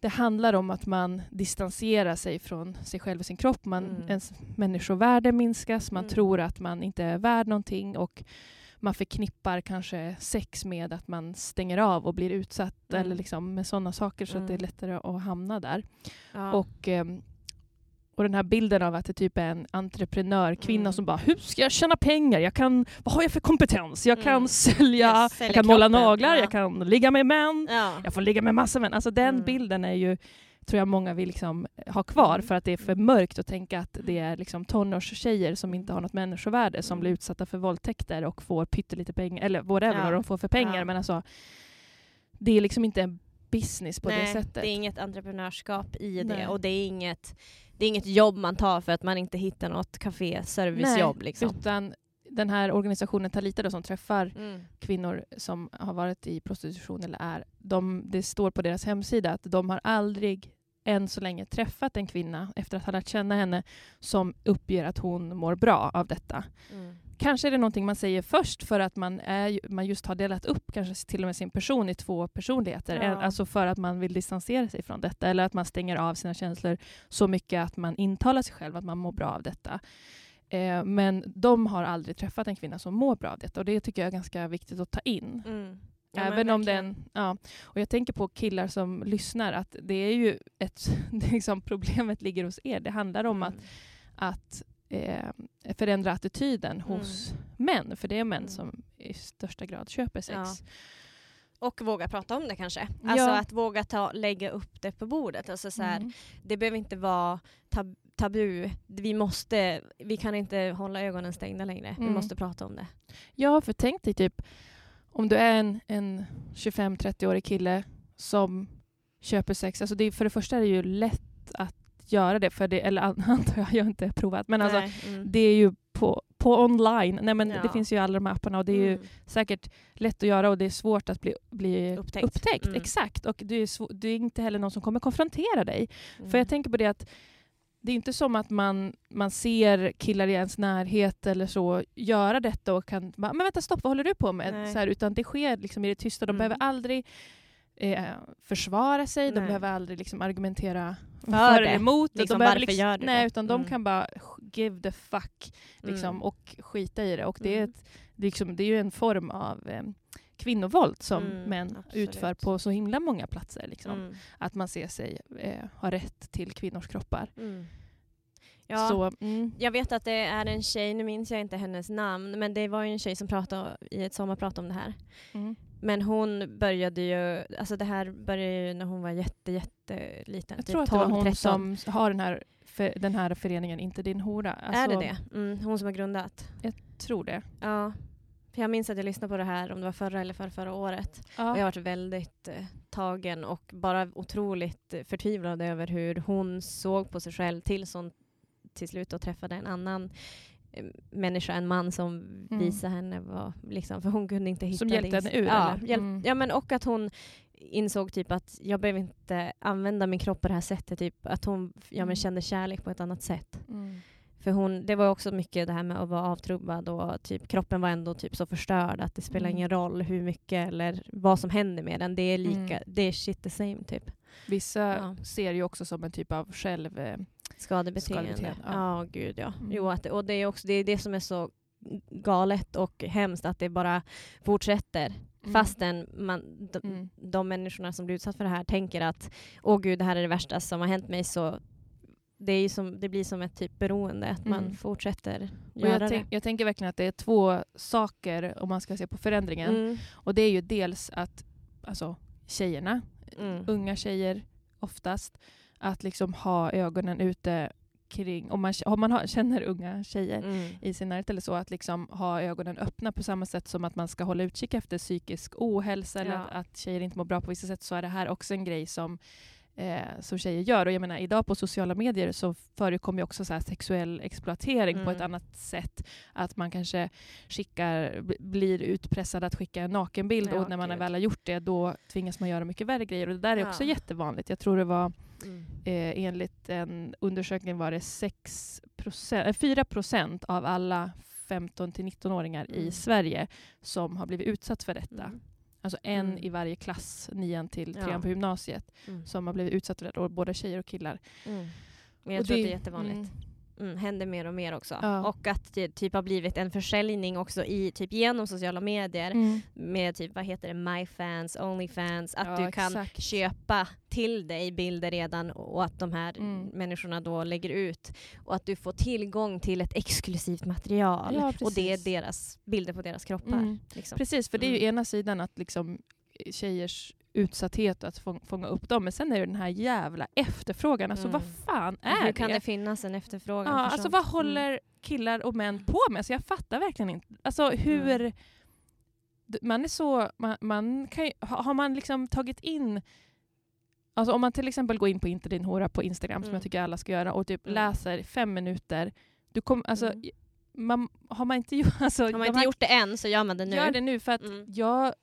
S1: det handlar om att man distanserar sig från sig själv och sin kropp. Man,
S2: Mm.
S1: Ens människovärde minskas, man
S2: Mm.
S1: tror att man inte är värd någonting och man förknippar kanske sex med att man stänger av och blir utsatt
S2: Mm.
S1: eller liksom med sådana saker så att det är
S2: Mm.
S1: lättare att hamna där.
S2: Ja.
S1: Och, ehm, och den här bilden av att det typ är en entreprenör, kvinna
S2: Mm.
S1: som bara hur ska jag tjäna pengar? Jag kan, vad har jag för kompetens? Jag kan
S2: Mm.
S1: sälja,
S2: Jag
S1: jag, kan måla
S2: kroppen,
S1: naglar,
S2: ja.
S1: jag kan ligga med män,
S2: ja.
S1: jag får ligga med massa män. Alltså den
S2: Mm.
S1: bilden är ju, tror jag många vill liksom ha kvar
S2: Mm.
S1: för att det är för mörkt att tänka att det är liksom tonårstjejer som inte har något människovärde som
S2: Mm.
S1: blir utsatta för våldtäkter och får pyttelite pengar, eller whatever
S2: Ja.
S1: vad de får för pengar.
S2: Ja.
S1: Men alltså, det är liksom inte en business på
S2: Nej,
S1: det sättet.
S2: det är inget entreprenörskap i
S1: Nej.
S2: det och det är inget, det är inget jobb man tar för att man inte hittar något café servicejobb. Liksom.
S1: Utan den här organisationen Talita då, som träffar
S2: Mm.
S1: kvinnor som har varit i prostitution eller är, de, det står på deras hemsida att de har aldrig än så länge träffat en kvinna efter att ha lärt känna henne som uppger att hon mår bra av detta.
S2: Mm.
S1: Kanske är det någonting man säger först för att man, är, man just har delat upp kanske till och med sin person i två personligheter.
S2: Ja.
S1: Alltså för att man vill distansera sig från detta eller att man stänger av sina känslor så mycket att man intalar sig själv att man mår bra av detta. Eh, men de har aldrig träffat en kvinna som mår bra av detta och det tycker jag är ganska viktigt att ta in.
S2: Mm. Ja,
S1: Även om
S2: verkligen.
S1: den, ja. Och jag tänker på killar som lyssnar att det är ju ett, liksom problemet ligger hos er. Det handlar om att
S2: Mm.
S1: att eh, förändra attityden hos män. För det är män
S2: Mm.
S1: som i största grad köper sex.
S2: Ja. Och våga prata om det kanske.
S1: Ja.
S2: Alltså att våga ta, lägga upp det på bordet. Alltså så här,
S1: Mm.
S2: Det behöver inte vara tab tabu. Vi, måste, vi kan inte hålla ögonen stängda längre. Vi
S1: Mm.
S2: måste prata om det.
S1: Ja, för tänk dig typ om du är en, en 25-30-årig kille som köper sex. Alltså det, för det första är det ju lätt att göra det, för det eller an- antar jag, jag har inte provat. Men alltså,
S2: Nej, mm.
S1: det är ju på, på online. Nej, men
S2: Ja.
S1: Det finns ju alla de här apparna och det är ju
S2: Mm.
S1: säkert lätt att göra och det är svårt att bli, bli
S2: Upptäckt.
S1: upptäckt.
S2: Mm.
S1: Exakt. Och det är, det är inte heller någon som kommer konfrontera dig.
S2: Mm.
S1: För jag tänker på det att det är inte som att man, man ser killar i ens närhet eller så göra detta och kan bara, men vänta stopp, vad håller du på med?
S2: Nej.
S1: Så här, utan det sker liksom i det tysta. De
S2: Mm.
S1: behöver aldrig eh, försvara sig, de
S2: Nej.
S1: behöver aldrig liksom argumentera
S2: För
S1: eller emot.
S2: Liksom,
S1: de behöver
S2: varför gör du
S1: nej,
S2: det?
S1: utan de
S2: Mm.
S1: kan bara give the fuck liksom,
S2: Mm.
S1: och skita i det. Och det, är
S2: Mm.
S1: ett, liksom, det är ju en form av eh, kvinnovåld som
S2: Mm,
S1: män
S2: absolut.
S1: utför på så himla många platser. Liksom.
S2: Mm.
S1: Att man ser sig eh, ha rätt till kvinnors kroppar.
S2: Mm. Ja,
S1: Så, mm,
S2: Jag vet att det är en tjej, nu minns jag inte hennes namn, men det var ju en tjej som pratade i ett sommarprat om det här.
S1: mm,
S2: Men hon började ju, alltså det här började ju när hon var jätte, jätteliten.
S1: jag
S2: typ
S1: tror att det var
S2: 12,
S1: hon
S2: 13.
S1: som har den här, för, den här föreningen Inte din hora. Alltså,
S2: är det det? Mm, hon som har grundat.
S1: tror det.
S2: Ja. För jag minns att jag lyssnade på det här, om det var förra eller förra, förra året. Och jag har
S1: Ja.
S2: varit väldigt eh, tagen och bara otroligt eh, förtvivlad över hur hon såg på sig själv tills hon till slut träffade en annan eh, människa, en man som
S1: Mm.
S2: visade henne vad, liksom, för hon kunde inte hitta
S1: Som hjälpte henne ur,
S2: ja,
S1: eller?
S2: hjälp,
S1: Mm.
S2: ja, men och att hon insåg typ att jag behöver inte använda min kropp på det här sättet. Typ, att hon ja,
S1: Mm.
S2: men kände kärlek på ett annat sätt.
S1: Mm.
S2: För hon, det var också mycket det här med att vara avtrubbad och typ, kroppen var ändå typ så förstörd att det spelar
S1: Mm.
S2: ingen roll hur mycket eller vad som händer med den. Det är lika,
S1: Mm.
S2: det är shit the same typ.
S1: Vissa
S2: Ja.
S1: ser ju också som en typ av själv... Eh,
S2: Skadebeteende.
S1: Skadebeteende,
S2: Ja,
S1: ja.
S2: gud ja.
S1: Mm.
S2: Jo, att, och det är också det, är det som är så galet och hemskt att det bara fortsätter.
S1: Mm.
S2: Fastän man, de,
S1: Mm.
S2: de människorna som blir utsatta för det här tänker att åh gud, det här är det värsta som har hänt mig. Så det, är som, det blir som ett typ beroende, att man
S1: Mm.
S2: fortsätter
S1: Och
S2: göra
S1: jag,
S2: det.
S1: jag tänker verkligen att det är två saker om man ska se på förändringen.
S2: Mm.
S1: Och det är ju dels att alltså, tjejerna,
S2: Mm.
S1: unga tjejer oftast, att liksom ha ögonen ute kring, om man, om man har, känner unga tjejer
S2: Mm.
S1: i sin närhet eller så, att liksom ha ögonen öppna på samma sätt som att man ska hålla utkik efter psykisk ohälsa eller
S2: Ja.
S1: att, att tjejer inte mår bra på vissa sätt så är det här också en grej som eh, som tjejer gör. Och jag menar, idag på sociala medier så förekommer också så sexuell exploatering på
S2: Mm.
S1: ett annat sätt. Att man kanske skickar, bl- blir utpressad att skicka en nakenbild
S2: Ja,
S1: och när man
S2: gud.
S1: väl har gjort det då tvingas man göra mycket värre grejer. Och det där är också
S2: Ja.
S1: jättevanligt. Jag tror det var
S2: Mm.
S1: eh, enligt en undersökning var det 6 eh, 4 procent av alla 15 till 19-åringar i
S2: Mm.
S1: Sverige som har blivit utsatt för detta.
S2: Mm.
S1: Alltså en
S2: Mm.
S1: i varje klass, nian till trean
S2: Ja.
S1: på gymnasiet,
S2: Mm.
S1: som har blivit utsatt för det. Och både tjejer och killar.
S2: Mm. Men jag
S1: Och
S2: tror
S1: det-
S2: att det är jättevanligt.
S1: Mm.
S2: Händer mer och mer också.
S1: Ja.
S2: Och att det typ har blivit en försäljning också i, typ genom sociala medier
S1: Mm.
S2: med typ, vad heter det, MyFans, Onlyfans, att
S1: Ja,
S2: du kan
S1: exakt.
S2: köpa till dig bilder redan och att de här
S1: Mm.
S2: människorna då lägger ut och att du får tillgång till ett exklusivt material
S1: Ja,
S2: och det är deras bilder på deras kroppar.
S1: Mm.
S2: Liksom.
S1: Precis, för det är ju
S2: Mm.
S1: ena sidan att liksom tjejers utsatthet och att fång- fånga upp dem. Men sen är det den här jävla efterfrågan. Alltså
S2: Mm.
S1: vad fan
S2: Och
S1: är
S2: Hur kan
S1: det?
S2: det finnas en efterfrågan
S1: Ja, alltså
S2: sånt?
S1: vad
S2: Mm.
S1: håller killar och män på med? Så jag fattar verkligen inte. Alltså hur...
S2: Mm.
S1: Man är så... Man, man kan ju, ha- har man liksom tagit in... Alltså om man till exempel går in på Inte din hora på Instagram, som
S2: Mm.
S1: jag tycker alla ska göra, och typ
S2: Mm.
S1: läser fem minuter. Du kom, alltså,
S2: Mm.
S1: man, har man inte gjort... Alltså,
S2: Har man inte
S1: här-
S2: gjort det än så gör man det nu.
S1: Gör det nu, för att
S2: Mm.
S1: jag,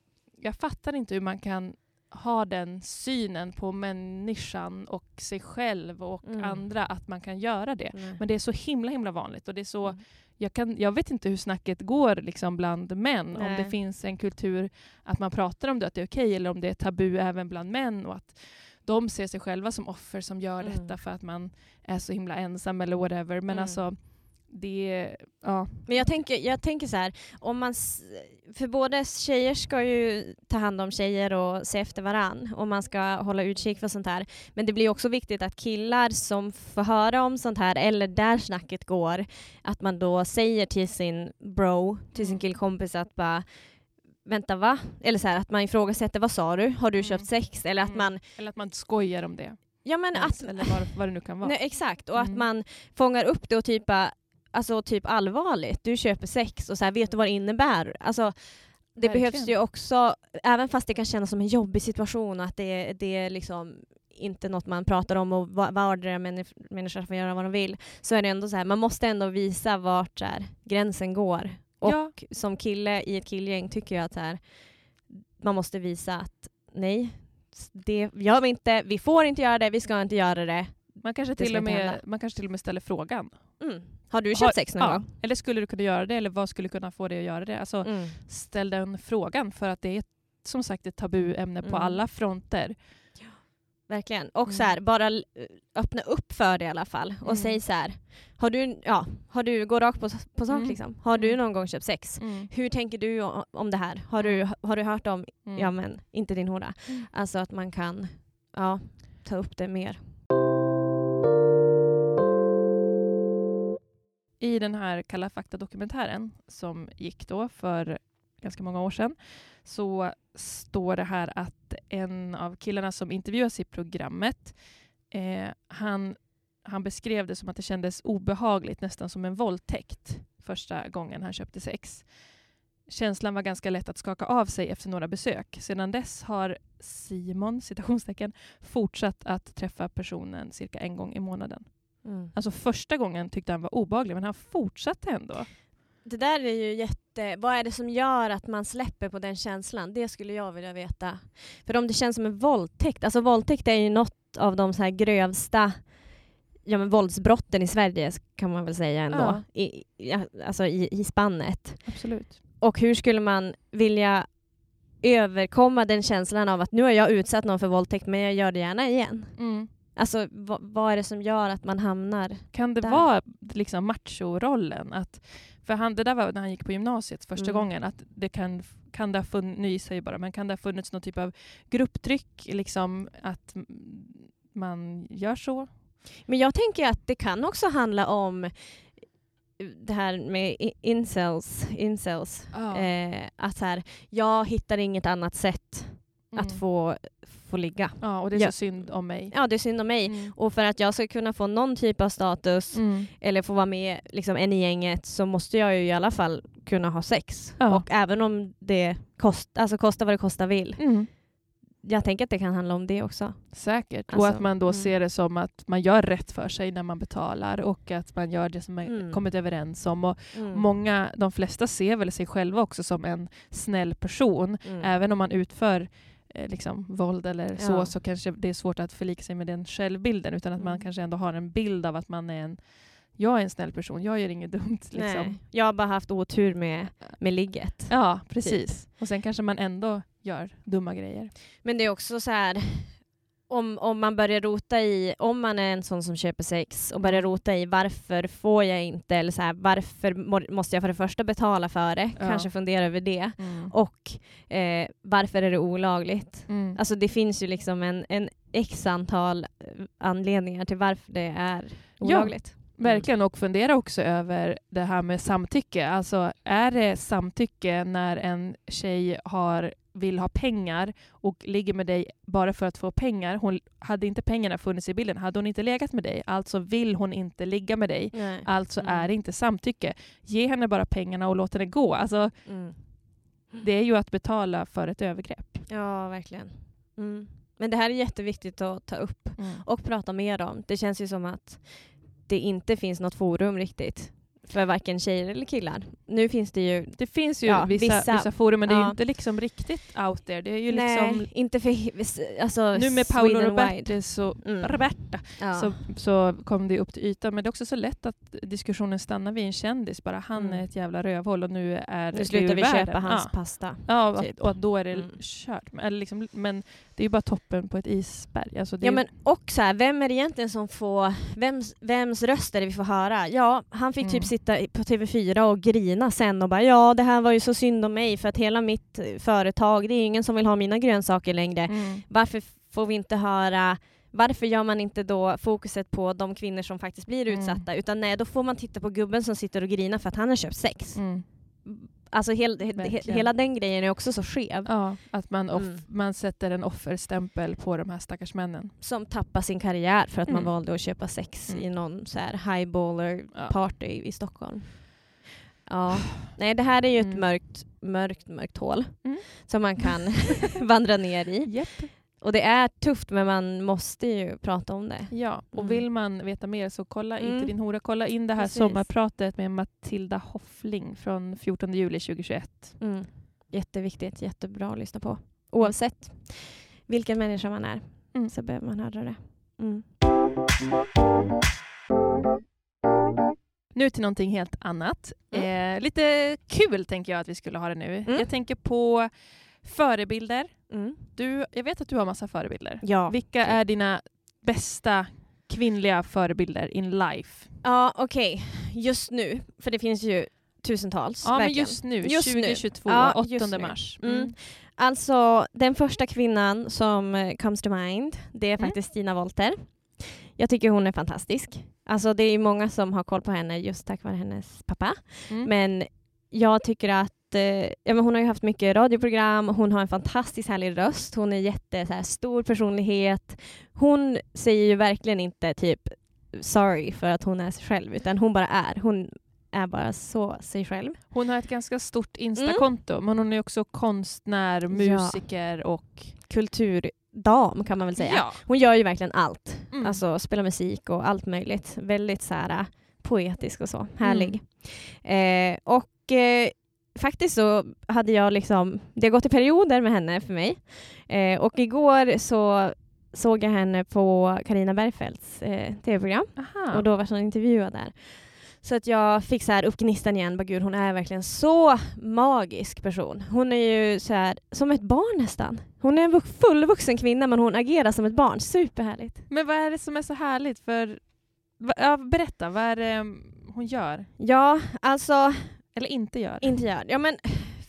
S1: jag fattar inte hur man kan ha den synen på människan och sig själv och
S2: Mm.
S1: andra, att man kan göra det.
S2: Nej.
S1: Men det är så himla himla vanligt. Och det är så,
S2: Mm.
S1: jag, kan, jag vet inte hur snacket går liksom bland män. Om
S2: Nej.
S1: det finns en kultur att man pratar om det, att det är okej, eller om det är tabu även bland män. Och att de ser sig själva som offer som gör
S2: Mm.
S1: detta för att man är så himla ensam eller whatever. Men
S2: Mm.
S1: alltså, det, ja.
S2: Men jag tänker, jag tänker så här, om man, för både tjejer ska ju ta hand om tjejer och se efter varann och man ska hålla utkik för sånt här. Men det blir också viktigt att killar som får höra om sånt här eller där snacket går, att man då säger till sin bro, till sin
S1: Mm.
S2: killkompis att bara Vänta va? Eller så här, att man ifrågasätter, vad sa du? Har du
S1: Mm.
S2: köpt sex? Eller att
S1: Mm.
S2: man,
S1: Eller att man skojar om det.
S2: ja men
S1: ens,
S2: att,
S1: eller vad, vad det nu kan vara.
S2: Nej, exakt, och att
S1: Mm.
S2: man fångar upp det och typ, alltså, typ allvarligt. Du köper sex och så här, vet du vad det innebär? Alltså, det
S1: Verkligen.
S2: behövs ju också, även fast det kan kännas som en jobbig situation och att det, det är liksom inte något man pratar om och va- vardera människ- människor får göra vad de vill, så är det ändå så här, man måste ändå visa vart så här, gränsen går. Och
S1: Ja.
S2: som kille i ett killgäng tycker jag att så här, man måste visa att nej, det gör vi inte, vi får inte göra det, vi ska inte göra det.
S1: Man kanske,
S2: Det
S1: till och med,
S2: hända.
S1: man kanske till och med ställer frågan.
S2: Mm. Har du
S1: Har-
S2: köpt sex någon
S1: Ja,
S2: gång?
S1: eller skulle du kunna göra det? Eller vad skulle kunna få dig att göra det? Alltså,
S2: Mm.
S1: ställ den frågan för att det är som sagt ett tabuämne på
S2: Mm.
S1: alla fronter.
S2: Verkligen. Och
S1: Mm.
S2: så här, bara öppna upp för det i alla fall. Och
S1: Mm.
S2: säg så här, har du, ja, har du, gå rakt på, på sak
S1: Mm.
S2: liksom. Har du
S1: Mm.
S2: någon gång köpt sex?
S1: Mm.
S2: Hur tänker du om det här? Har du, har du hört om, ja men inte din hora. Alltså att man kan, ja, ta upp det mer.
S1: I den här Kalla fakta-dokumentären som gick då för ganska många år sedan så står det här att en av killarna som intervjuas i programmet eh, han, han beskrev det som att det kändes obehagligt, nästan som en våldtäkt första gången han köpte sex. Känslan var ganska lätt att skaka av sig efter några besök. Sedan dess har Simon citationstecken, fortsatt att träffa personen cirka en gång i månaden. Alltså första gången tyckte han var obehaglig men han fortsatte ändå.
S2: Det där är ju jätte... Vad är det som gör att man släpper på den känslan? Det skulle jag vilja veta. För om det känns som en våldtäkt, alltså våldtäkt är ju något av de så här grövsta ja, men våldsbrotten i Sverige kan man väl säga ändå.
S1: Ja.
S2: I, i, alltså i, i spannet.
S1: Absolut.
S2: Och hur skulle man vilja överkomma den känslan av att nu har jag utsatt någon för våldtäkt men jag gör det gärna igen.
S1: Mm.
S2: Alltså vad, vad är det som gör att man hamnar...
S1: Kan det
S2: Där.
S1: vara liksom machorollen? Att, för han, det där var när han gick på gymnasiet första
S2: Mm.
S1: gången. Att det kan, kan det ha funnits, nu gissar jag bara, men kan det ha funnits någon typ av grupptryck? Liksom att man gör så?
S2: Men jag tänker att det kan också handla om det här med incels. incels. Eh, att så här, jag hittar inget annat sätt att
S1: Mm.
S2: få, få ligga.
S1: Ja, och det är
S2: Ja.
S1: så synd om mig.
S2: Ja, det är synd om mig.
S1: Mm.
S2: Och för att jag ska kunna få någon typ av status
S1: Mm.
S2: eller få vara med liksom, en i gänget så måste jag ju i alla fall kunna ha sex.
S1: Ja.
S2: Och även om det kost, alltså kostar vad det kostar vill.
S1: Mm.
S2: Jag tänker att det kan handla om det också.
S1: Säkert. och
S2: Alltså,
S1: att man då
S2: mm.
S1: ser det som att man gör rätt för sig när man betalar och att man gör det som man
S2: Mm.
S1: kommit överens om. Och många, de flesta ser väl sig själva också som en snäll person. Även om man utför liksom, våld eller så,
S2: Ja.
S1: så kanske det är svårt att förlika sig med den självbilden. Utan att man
S2: Mm.
S1: kanske ändå har en bild av att man är en jag är en snäll person, jag gör inget dumt. Liksom.
S2: Nej, jag har bara haft otur med, med ligget.
S1: Ja, precis. Och sen kanske man ändå gör dumma grejer.
S2: Men det är också så här om, om man börjar rota i, om man är en sån som köper sex och börjar rota i varför får jag inte, eller så här, varför må, måste jag för det första betala för det,
S1: Ja.
S2: kanske fundera över det,
S1: Mm.
S2: och eh, varför är det olagligt?
S1: Mm.
S2: Alltså det finns ju liksom en, en x antal eh, anledningar till varför det är olagligt.
S1: Verkligen, och fundera också över det här med samtycke. Alltså, är det samtycke när en tjej har, vill ha pengar och ligger med dig bara för att få pengar? Hon, hade inte pengarna funnits i bilden hade hon inte legat med dig. Alltså vill hon inte ligga med dig.
S2: Nej.
S1: Alltså
S2: Mm.
S1: är det inte samtycke. Ge henne bara pengarna och låt henne gå. Alltså,
S2: Mm.
S1: det är ju att betala för ett övergrepp.
S2: Ja, verkligen. Mm. Men det här är jätteviktigt att ta upp och prata mer om. Det känns ju som att det inte finns något forum riktigt för varken tjejer eller killar. Nu finns det ju...
S1: Det finns ju
S2: Ja,
S1: vissa,
S2: vissa-
S1: vissa, forum, men det är ju
S2: ja.
S1: inte liksom riktigt out there. Det är ju
S2: Nej,
S1: liksom...
S2: inte för... Alltså,
S1: Nu med Paolo Roberti så,
S2: Mm.
S1: Roberta
S2: Ja.
S1: så, så kom det upp till ytan. Men det är också så lätt att diskussionen stannar vid en kändis. Bara han
S2: Mm.
S1: är ett jävla rövhål och nu är
S2: nu
S1: det
S2: slutar
S1: ur
S2: vi
S1: världen.
S2: köpa hans
S1: Ja.
S2: pasta.
S1: Ja, och,
S2: typ.
S1: och då är det
S2: Mm.
S1: kört. Men, eller liksom, men det är ju bara toppen på ett isberg. Alltså
S2: Ja,
S1: är,
S2: men och så här, vem är det egentligen som får... Vems, vems röst är det vi får höra? Ja, han fick typ
S1: Mm.
S2: Sitta på TV4 och grina sen och bara ja, det här var ju så synd om mig för att hela mitt eh, företag, det är ingen som vill ha mina grönsaker längre.
S1: Mm.
S2: Varför får vi inte höra varför gör man inte då fokuset på de kvinnor som faktiskt blir
S1: Mm.
S2: utsatta? Utan nej, då får man titta på gubben som sitter och grinar för att han har köpt sex.
S1: Mm.
S2: Alltså hel, he, hela den grejen är också så skev.
S1: Ja, att man, off-
S2: Mm.
S1: man sätter en offerstämpel på de här stackars männen.
S2: Som tappar sin karriär för att man
S1: Mm.
S2: valde att köpa sex
S1: Mm.
S2: i någon så här highballer
S1: Ja.
S2: party i Stockholm. Ja, nej det här är ju ett
S1: Mm.
S2: mörkt, mörkt, mörkt hål
S1: Mm.
S2: som man kan vandra ner i.
S1: Japp.
S2: Och det är tufft men man måste ju prata om det.
S1: Ja, och
S2: Mm.
S1: vill man veta mer så kolla
S2: Mm.
S1: inte din hora. Kolla in det här
S2: Precis.
S1: sommarpratet med Matilda Hoffling från 14 juli 2021.
S2: Mm. Jätteviktigt, jättebra att lyssna på. Oavsett vilken människa man är
S1: Mm.
S2: så behöver man höra det. Mm.
S1: Nu till någonting helt annat.
S2: Mm.
S1: Eh, lite kul tänker jag att vi skulle ha det nu.
S2: Mm.
S1: Jag tänker på förebilder.
S2: Mm.
S1: Du, jag vet att du har massa förebilder.
S2: Ja.
S1: Vilka är dina bästa kvinnliga förebilder in life?
S2: Ja, okej. Just nu, för det finns ju tusentals.
S1: Ja, men
S2: verkligen.
S1: just nu,
S2: Just nu.
S1: 2022,
S2: Ja,
S1: 8
S2: just nu.
S1: mars.
S2: Mm. Alltså, den första kvinnan som eh, comes to mind, det är
S1: Mm.
S2: faktiskt Stina Wolter. Jag tycker hon är fantastisk. Alltså, det är ju många som har koll på henne just tack vare hennes pappa.
S1: Mm.
S2: Men jag tycker att eh, ja, men hon har ju haft mycket radioprogram, hon har en fantastiskt härlig röst, hon är jätte så här, stor personlighet. Hon säger ju verkligen inte typ sorry för att hon är sig själv, utan hon bara är. Hon är bara så sig själv.
S1: Hon har ett ganska stort Instakonto, men hon är också konstnär, musiker och...
S2: Kulturdam kan man väl säga.
S1: Ja.
S2: Hon gör ju verkligen allt.
S1: Mm.
S2: Alltså spelar musik och allt möjligt. Väldigt så här, äh, poetisk och så. Härlig. Eh, och eh, faktiskt så hade jag liksom, det har gått i perioder med henne för mig. Eh, och igår så såg jag henne på Karina Bergfeldts eh, tv-program och då var hon intervjuad där. Så att jag fick så här upp gnistan igen, bara gud hon är verkligen så magisk person. Hon är ju så här, som ett barn nästan. Hon är en vux- fullvuxen kvinna men hon agerar som ett barn. Superhärligt.
S1: Men vad är det som är så härligt? För... Ja, berätta, vad är det mm, hon gör?
S2: Ja, alltså
S1: Eller inte gör?
S2: inte gör. Ja men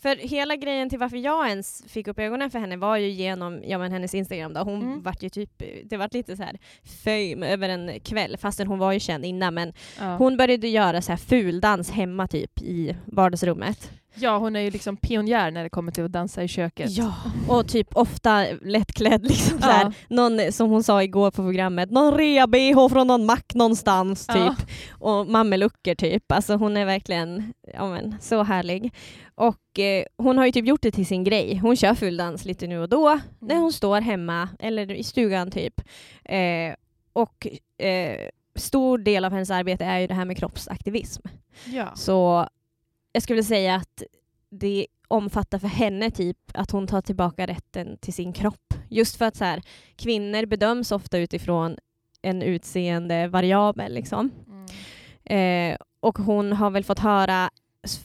S2: för hela grejen till varför jag ens fick upp ögonen för henne var ju genom ja, men hennes Instagram. Då. Hon
S1: Mm.
S2: vart ju typ, det vart lite så här fame över en kväll fastän hon var ju känd innan men
S1: Ja.
S2: hon började göra så här fuldans hemma typ i vardagsrummet.
S1: Ja, hon är ju liksom pionjär när det kommer till att dansa i köket.
S2: Ja, och typ ofta lättklädd liksom
S1: Ja.
S2: här. Någon, som hon sa igår på programmet, någon rea-bh från någon mack någonstans typ.
S1: Ja.
S2: Och mamelucker typ. Alltså hon är verkligen ja, men, så härlig. Och eh, hon har ju typ gjort det till sin grej. Hon kör fulldans lite nu och då när
S1: Mm.
S2: hon står hemma eller i stugan typ. Eh, och eh, stor del av hennes arbete är ju det här med kroppsaktivism.
S1: Ja.
S2: Så jag skulle säga att det omfattar för henne typ att hon tar tillbaka rätten till sin kropp. Just för att så här, kvinnor bedöms ofta utifrån en utseende variabel. Liksom.
S1: Mm.
S2: Eh, och hon har väl fått höra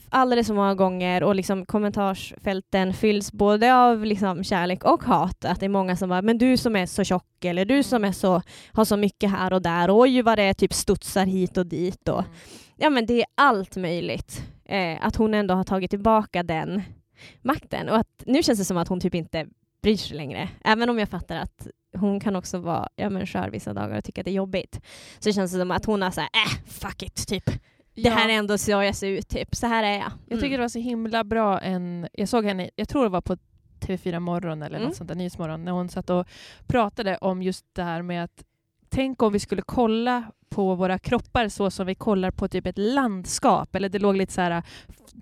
S2: alldeles så många gånger och liksom kommentarsfälten fylls både av liksom kärlek och hat. Att det är många som bara, men du som är så tjock eller du som är så, har så mycket här och där. Oj vad det är, typ studsar hit och dit. Och,
S1: Mm.
S2: ja men det är allt möjligt. Eh, att hon ändå har tagit tillbaka den makten. Och att nu känns det som att hon typ inte bryr sig längre. Även om jag fattar att hon kan också vara ja, men skör vissa dagar och tycka att det är jobbigt. Så känns det som att hon har såhär, äh, fuck it, typ. Det här är ändå så jag ser ut, typ. Så här är jag.
S1: Jag tycker det var så himla bra en... Jag såg henne, jag tror det var på TV4 Morgon eller
S2: Mm.
S1: något sånt där, Nyhetsmorgon, när hon satt och pratade om just det här med att tänk om vi skulle kolla på våra kroppar så som vi kollar på typ ett landskap. Eller det låg lite så här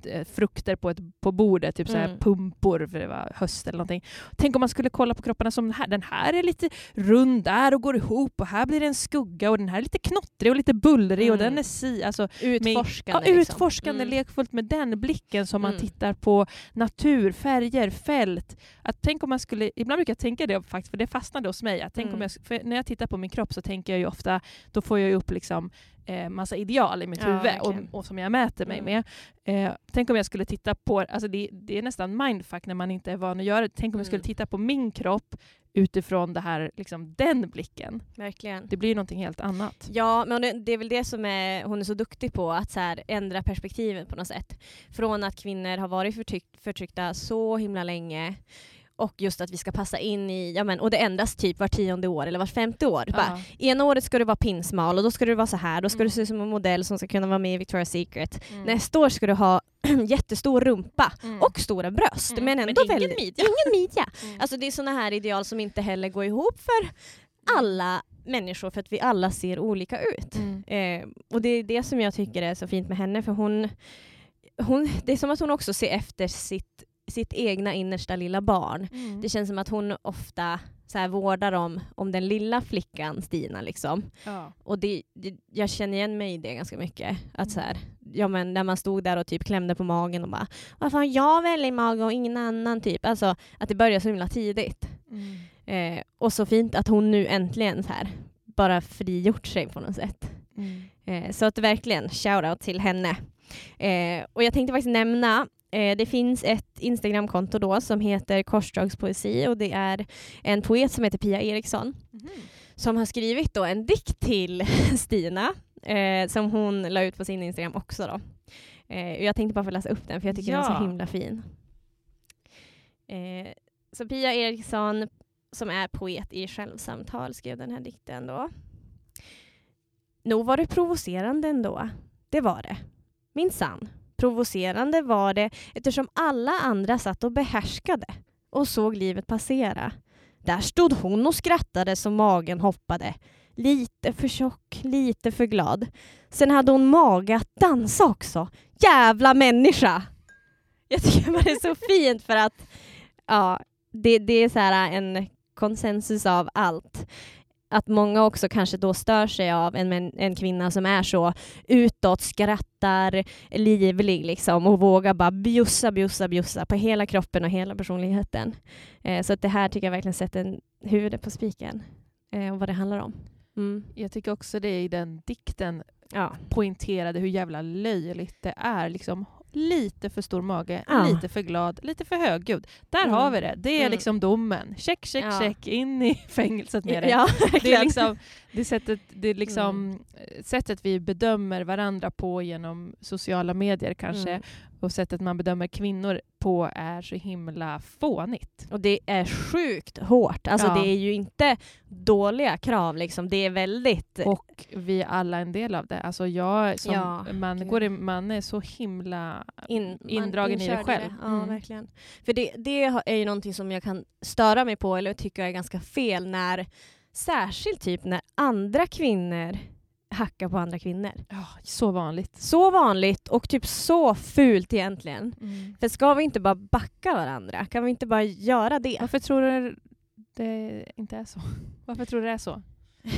S1: eh, frukter på, ett, på bordet, typ så här
S2: Mm.
S1: pumpor för det var höst eller någonting. Tänk om man skulle kolla på kropparna som den här. Den här är lite rund där och går ihop och här blir det en skugga och den här är lite knottrig och lite bullrig och
S2: Mm.
S1: den är si. Alltså,
S2: Utforskande.
S1: ja,
S2: liksom.
S1: utforskande,
S2: Mm.
S1: lekfullt med den blicken som man
S2: Mm.
S1: tittar på natur, färger, fält. Att tänk om man skulle, ibland brukar jag tänka det faktiskt, för det fastnade hos mig. Att tänk om
S2: Mm.
S1: jag, när jag tittar på min kropp så tänker jag ju ofta, då får jag ju upp liksom, eh, massa ideal i mitt
S2: Ja,
S1: huvud och, och som jag mäter mig
S2: Mm.
S1: med. Eh, tänk om jag skulle titta på, alltså det, det är nästan mindfuck när man inte är van att göra det. Tänk om jag skulle
S2: Mm.
S1: titta på min kropp utifrån det här, liksom, den blicken.
S2: Verkligen.
S1: Det blir någonting helt annat.
S2: Ja, men det, det är väl det som är, hon är så duktig på, att så här, ändra perspektivet på något sätt. Från att kvinnor har varit förtryck, förtryckta så himla länge och just att vi ska passa in i, ja men, och det ändras typ var tionde år eller var femte år. Bara,
S1: Ja.
S2: ena året ska du vara pinsmal och då ska du vara så här, då ska
S1: Mm.
S2: du se ut som en modell som ska kunna vara med i Victoria's Secret.
S1: Mm.
S2: Nästa år ska du ha jättestor rumpa
S1: Mm.
S2: och stora bröst
S1: Mm.
S2: men
S1: Men
S2: ändå
S1: ingen
S2: väldigt...
S1: midja.
S2: Ingen midja.
S1: Mm.
S2: Alltså det är såna här ideal som inte heller går ihop för alla människor för att vi alla ser olika ut.
S1: Mm.
S2: Eh, och det är det som jag tycker är så fint med henne för hon, hon det är som att hon också ser efter sitt, sitt egna innersta lilla barn.
S1: Mm.
S2: Det känns som att hon ofta så här, vårdar om, om den lilla flickan Stina. Liksom.
S1: Ja.
S2: Och det, det, jag känner igen mig i det ganska mycket. Att så
S1: Mm.
S2: här, ja, men när man stod där och typ klämde på magen och bara varför har jag väldigt mage och ingen annan? typ. Alltså att det börjar så himla tidigt.
S1: Mm.
S2: Eh, och så fint att hon nu äntligen så här, bara frigjort sig på något sätt.
S1: Mm.
S2: Eh, så att verkligen shout-out till henne. Eh, och jag tänkte faktiskt nämna det finns ett Instagramkonto då som heter Korsdragspoesi och det är en poet som heter Pia Eriksson
S1: Mhm.
S2: som har skrivit då en dikt till Stina eh, som hon la ut på sin Instagram också. Då. Eh, jag tänkte bara få läsa upp den för jag tycker den är
S1: Ja.
S2: så himla fin. Eh, så Pia Eriksson som är poet i självsamtal skrev den här dikten då. Nog var det provocerande ändå. Det var det. Minsann. Provocerande var det eftersom alla andra satt och behärskade och såg livet passera. Där stod hon och skrattade så magen hoppade. Lite för tjock, lite för glad. Sen hade hon mage att dansa också. Jävla människa! Jag tycker bara det är så fint för att ja, det, det är så här en konsensus av allt. Att många också kanske då stör sig av en, en, en kvinna som är så utåt, skrattar, livlig liksom och vågar bara bjussa, bjussa, bjussa på hela kroppen och hela personligheten. Eh, så att det här tycker jag verkligen sätter huvudet på spiken eh, och vad det handlar om. Mm.
S1: Jag tycker också det i den dikten
S2: Ja.
S1: poängterade hur jävla löjligt det är. Liksom, lite för stor mage,
S2: Ja.
S1: lite för glad, lite för högljudd. Där
S2: Mm.
S1: har vi det. Det är
S2: Mm.
S1: liksom domen. Check, check,
S2: Ja.
S1: check. In i fängelset med det.
S2: Ja,
S1: Det är liksom, det sättet, det är liksom
S2: Mm.
S1: eh, sättet vi bedömer varandra på genom sociala medier kanske
S2: Mm.
S1: och sättet man bedömer kvinnor på är så himla fånigt.
S2: Och det är sjukt hårt. Alltså
S1: Ja.
S2: det är ju inte dåliga krav liksom. Det är väldigt...
S1: Och vi är alla en del av det. Alltså jag som
S2: Ja,
S1: man, går i, man är så himla
S2: in,
S1: indragen i det själv.
S2: Ja,
S1: Mm.
S2: verkligen. För det, det är ju någonting som jag kan störa mig på eller tycka är ganska fel när särskilt typ när andra kvinnor hackar på andra kvinnor.
S1: Ja, så vanligt.
S2: Så vanligt och typ så fult egentligen.
S1: Mm.
S2: För ska vi inte bara backa varandra? Kan vi inte bara göra det?
S1: Varför tror du det inte är så? Varför tror du det är så?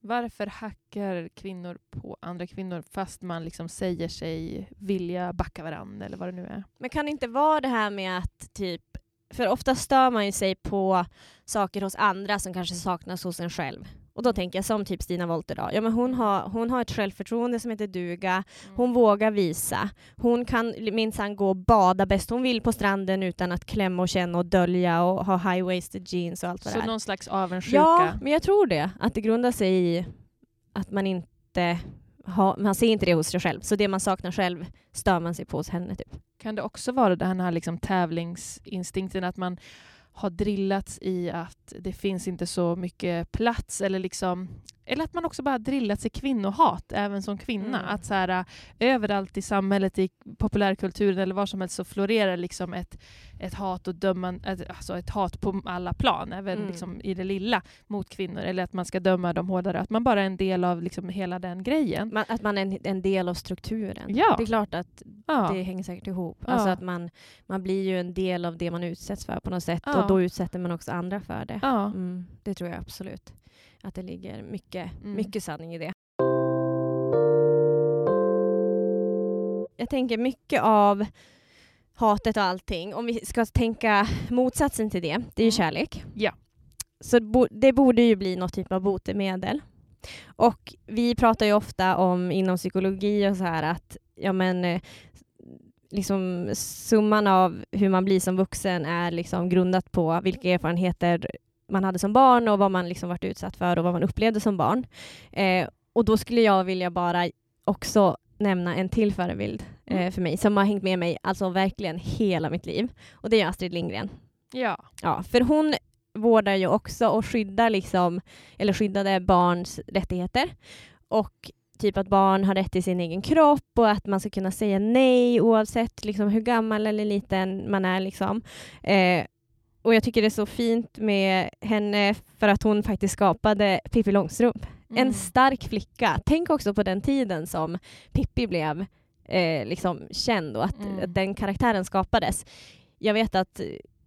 S1: Varför hackar kvinnor på andra kvinnor fast man liksom säger sig vilja backa varandra eller vad det nu är?
S2: Men kan det inte vara det här med att typ för ofta stör man ju sig på saker hos andra som kanske saknas hos en själv. Och då tänker jag som typ Stina Wollter då. Ja, men hon, har, hon har ett självförtroende som heter duga. Hon vågar visa. Hon kan minsann gå och bada bäst hon vill på stranden utan att klämma och känna och dölja och ha high-waisted jeans och allt vad det
S1: Så
S2: är.
S1: någon slags avundsjuka?
S2: Ja, men jag tror det. Att det grundar sig i att man inte har, man ser inte det hos sig själv. Så det man saknar själv stör man sig på hos henne. Typ.
S1: Kan det också vara den här liksom tävlingsinstinkten att man har drillats i att det finns inte så mycket plats eller liksom eller att man också bara drillats i kvinnohat även som kvinna.
S2: Mm.
S1: Att så här, äh, överallt i samhället, i populärkulturen eller var som helst så florerar liksom ett, ett hat och döman, ett, alltså ett hat på alla plan, även
S2: Mm.
S1: liksom i det lilla mot kvinnor. Eller att man ska döma dem hårdare. Att man bara är en del av liksom hela den grejen.
S2: Man, att man är en, en del av strukturen.
S1: Ja.
S2: Det är klart att
S1: Ja.
S2: det hänger säkert ihop.
S1: Ja.
S2: Alltså att man, man blir ju en del av det man utsätts för på något sätt
S1: Ja.
S2: och då utsätter man också andra för det.
S1: Ja.
S2: Mm, det tror jag absolut. Att det ligger mycket,
S1: Mm.
S2: mycket sanning i det. Jag tänker mycket av hatet och allting, om vi ska tänka motsatsen till det, det är ju
S1: Mm.
S2: kärlek.
S1: Ja.
S2: Så det bo- det borde ju bli något typ av botemedel. Och vi pratar ju ofta om inom psykologi och så här att ja men eh, liksom summan av hur man blir som vuxen är liksom grundat på vilka erfarenheter man hade som barn och vad man liksom varit utsatt för och vad man upplevde som barn. Eh, och då skulle jag vilja bara också nämna en till förebild eh,
S1: Mm.
S2: för mig som har hängt med mig alltså verkligen hela mitt liv. Och det är Astrid Lindgren.
S1: Ja.
S2: Ja, för hon vårdar ju också och skyddar liksom, eller skyddade barns rättigheter. Och typ att barn har rätt till sin egen kropp och att man ska kunna säga nej oavsett liksom hur gammal eller liten man är. Liksom. Eh, och jag tycker det är så fint med henne för att hon faktiskt skapade Pippi Långstrump.
S1: Mm.
S2: En stark flicka. Tänk också på den tiden som Pippi blev eh, liksom känd och att,
S1: Mm.
S2: att den karaktären skapades. Jag vet att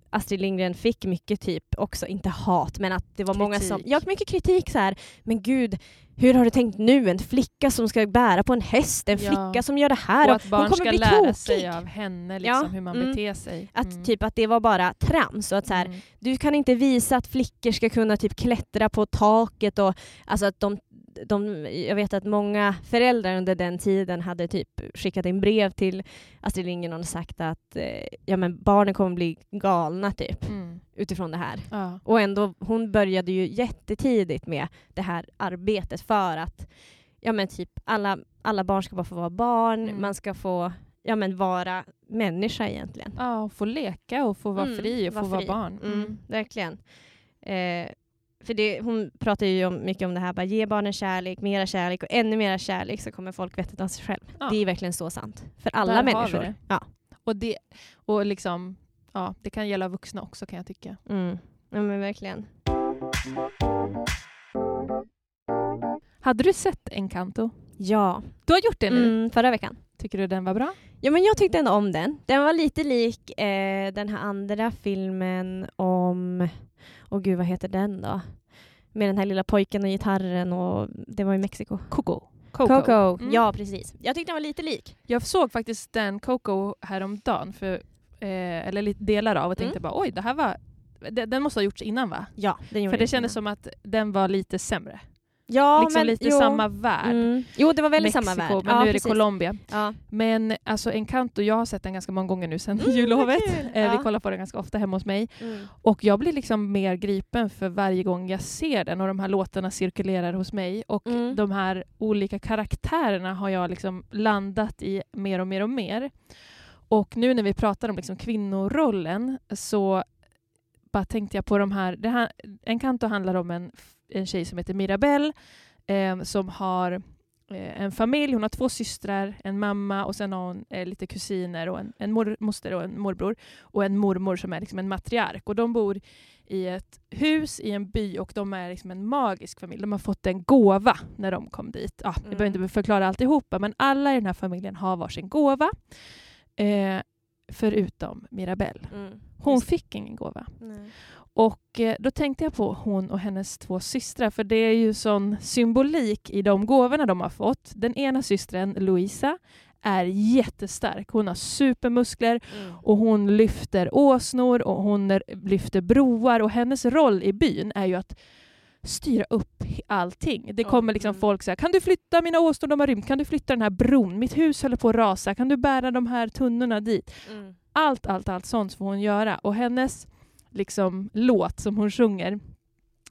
S2: Astrid Lindgren fick mycket typ också, inte hat, men att det var många som...
S1: Kritik.
S2: Ja, mycket kritik så här. Men gud, hur har du tänkt nu? En flicka som ska bära på en häst, en
S1: Ja.
S2: flicka som gör det här.
S1: Och att barn ska lära
S2: tokig.
S1: sig av henne liksom,
S2: Ja,
S1: hur man
S2: mm.
S1: beter sig.
S2: Att
S1: Mm.
S2: typ att det var bara trams och att så här,
S1: Mm.
S2: du kan inte visa att flickor ska kunna typ klättra på taket och alltså att de, de, jag vet att många föräldrar under den tiden hade typ skickat in brev till Astrid Lindgren och sagt att eh, ja, men barnen kommer bli galna typ
S1: Mm.
S2: utifrån det här.
S1: Ja.
S2: Och ändå, hon började ju jättetidigt med det här arbetet för att ja, men typ alla, alla barn ska bara få vara barn,
S1: Mm.
S2: man ska få ja, men vara människa egentligen.
S1: ja, och få leka och få vara
S2: Mm,
S1: fri och få vara
S2: fri.
S1: barn.
S2: Mm,
S1: Mm.
S2: verkligen. Eh, för det, hon pratar ju om, mycket om det här, bara ge barnen kärlek, mera kärlek och ännu mera kärlek så kommer folk vettet av sig själv.
S1: Ja.
S2: Det är verkligen så sant. För alla
S1: Där
S2: människor.
S1: det.
S2: Ja.
S1: Och, det, och liksom, ja, det kan gälla vuxna också kan jag tycka.
S2: Mm. ja, men verkligen.
S1: Hade du sett Encanto?
S2: Ja,
S1: Du har gjort det nu.
S2: mm, förra veckan.
S1: Tycker du den var bra?
S2: Ja, men jag tyckte ändå om den. Den var lite lik eh, den här andra filmen om... Åh gud, vad heter den då? Med den här lilla pojken och gitarren och det var i Mexiko.
S1: Coco.
S2: Coco.
S1: Mm.
S2: Ja, precis. Jag tyckte den var lite lik.
S1: Jag såg faktiskt den Coco häromdagen, för, eh, eller lite delar av, och tänkte
S2: Mm.
S1: bara oj, det här var... de- Den måste ha gjorts innan va?
S2: Ja, den gjorde
S1: För det kändes
S2: innan.
S1: som att den var lite sämre.
S2: Ja,
S1: liksom
S2: men,
S1: lite
S2: jo.
S1: samma värld.
S2: Mm. Jo, det var väldigt
S1: Mexiko,
S2: samma värld.
S1: men
S2: ja,
S1: nu är det. Colombia.
S2: Ja.
S1: Men alltså Encanto, jag har sett den ganska många gånger nu sedan
S2: Mm,
S1: jullovet. Eh. Vi kollar på den ganska ofta hemma hos mig.
S2: Mm.
S1: Och jag blir liksom mer gripen för varje gång jag ser den och de här låtarna cirkulerar hos mig. Och
S2: Mm.
S1: de här olika karaktärerna har jag liksom landat i mer och mer och mer. Och nu när vi pratar om liksom kvinnorollen så bara tänkte jag på de här... Det här Encanto handlar om en, en tjej som heter Mirabelle eh, som har eh, en familj. Hon har två systrar, en mamma och sen har hon eh, lite kusiner och en, en mor, moster och en morbror och en mormor som är liksom en matriark. Och de bor i ett hus i en by och de är liksom en magisk familj. De har fått en gåva när de kom dit. Ja, Jag
S2: Mm.
S1: behöver inte förklara alltihopa men alla i den här familjen har varsin gåva. Eh, förutom Mirabelle.
S2: Mm.
S1: Hon
S2: Just
S1: fick ingen gåva.
S2: Nej.
S1: Och eh, då tänkte jag på hon och hennes två systrar, för det är ju sån symbolik i de gåvorna de har fått. Den ena systern, Louisa, är jättestark. Hon har supermuskler
S2: Mm.
S1: och hon lyfter åsnor och hon lyfter broar och hennes roll i byn är ju att styra upp allting. Det kommer liksom
S2: mm.
S1: folk säga kan du flytta mina åsnor, de har rymt, kan du flytta den här bron, mitt hus håller på att rasa, kan du bära de här tunnorna dit?
S2: Mm.
S1: allt, allt, allt sånt får hon göra. Och hennes liksom, låt som hon sjunger,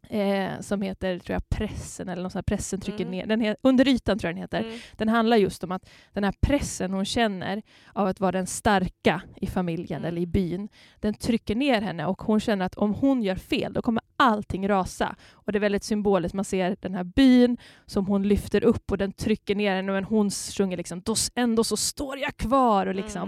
S1: eh, som heter tror jag, Pressen, eller något sånt här, Pressen trycker
S2: Mm.
S1: ner, den he- Under ytan tror jag den heter.
S2: Mm.
S1: Den handlar just om att den här pressen hon känner av att vara den starka i familjen
S2: Mm.
S1: eller i byn, den trycker ner henne och hon känner att om hon gör fel då kommer allting rasa. Och det är väldigt symboliskt, man ser den här byn som hon lyfter upp och den trycker ner henne men hon sjunger liksom "Då s- ändå så står jag kvar och liksom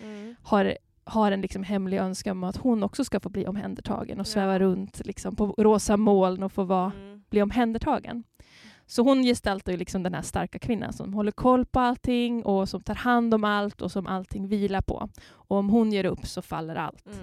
S2: Mm. Mm.
S1: har, har en liksom hemlig önskan om att hon också ska få bli omhändertagen och sväva
S2: Ja.
S1: runt liksom på rosa moln och få vara,
S2: Mm.
S1: bli omhändertagen. Så hon gestaltar ju liksom den här starka kvinnan som håller koll på allting och som tar hand om allt och som allting vilar på. Och om hon ger upp så faller allt.
S2: Mm.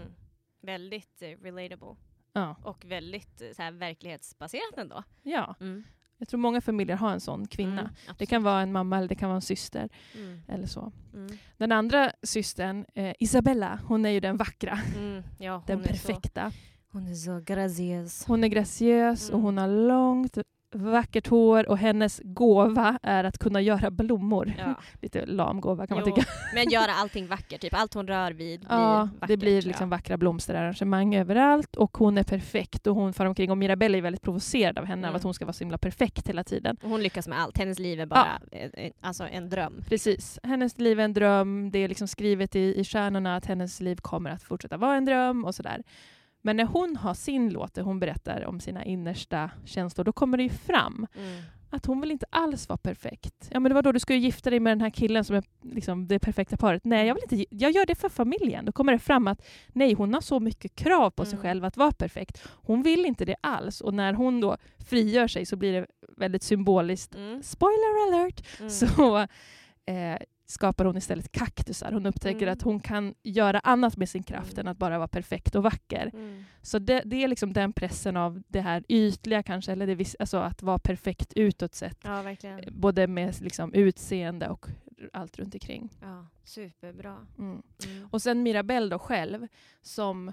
S2: Väldigt eh, relatable
S1: Ja.
S2: och väldigt eh, så här, verklighetsbaserat ändå.
S1: ja,
S2: Mm.
S1: Jag tror många familjer har en sån kvinna.
S2: Mm,
S1: Det kan vara en mamma eller det kan vara en syster
S2: Mm.
S1: eller så.
S2: Mm.
S1: Den andra systern, eh, Isabella, hon är ju den vackra,
S2: Mm. Ja,
S1: den perfekta.
S2: Så, hon är så graciös.
S1: Hon är graciös och
S2: Mm.
S1: hon har långt vackert hår och hennes gåva är att kunna göra blommor.
S2: Ja.
S1: Lite lam gåva kan man
S2: Jo,
S1: tycka.
S2: Men göra allting vackert, typ allt hon rör vid blir
S1: Ja,
S2: vackert.
S1: det blir liksom vackra blomsterarrangemang överallt och hon är perfekt och hon far omkring och Mirabelle är väldigt provocerad av henne av
S2: Mm.
S1: att hon ska vara så himla perfekt hela tiden.
S2: ja. Hon lyckas med allt, hennes liv är bara en, en, alltså en dröm.
S1: Precis. Hennes liv är en dröm. Det är liksom skrivet i, i stjärnorna att hennes liv kommer att fortsätta vara en dröm och sådär. Men när hon har sin låt där hon berättar om sina innersta känslor, då kommer det ju fram
S2: Mm.
S1: att hon vill inte alls vara perfekt. Ja men det var då du skulle gifta dig med den här killen som är liksom det perfekta paret. Nej, jag vill inte. Jag gör det för familjen. Då kommer det fram att nej, hon har så mycket krav på sig
S2: Mm.
S1: själv att vara perfekt. Hon vill inte det alls. Och när hon då frigör sig så blir det väldigt symboliskt.
S2: Mm.
S1: Spoiler alert!
S2: Mm.
S1: så eh, skapar hon istället kaktusar. Hon upptäcker
S2: Mm.
S1: att hon kan göra annat med sin kraft
S2: Mm.
S1: än att bara vara perfekt och vacker.
S2: Mm.
S1: Så det, det är liksom den pressen av det här ytliga kanske, eller det, alltså att vara perfekt utåt sett.
S2: Ja, verkligen.
S1: Både med liksom utseende och allt runt omkring.
S2: Ja, superbra.
S1: Mm.
S2: Mm.
S1: Och sen Mirabelle då själv som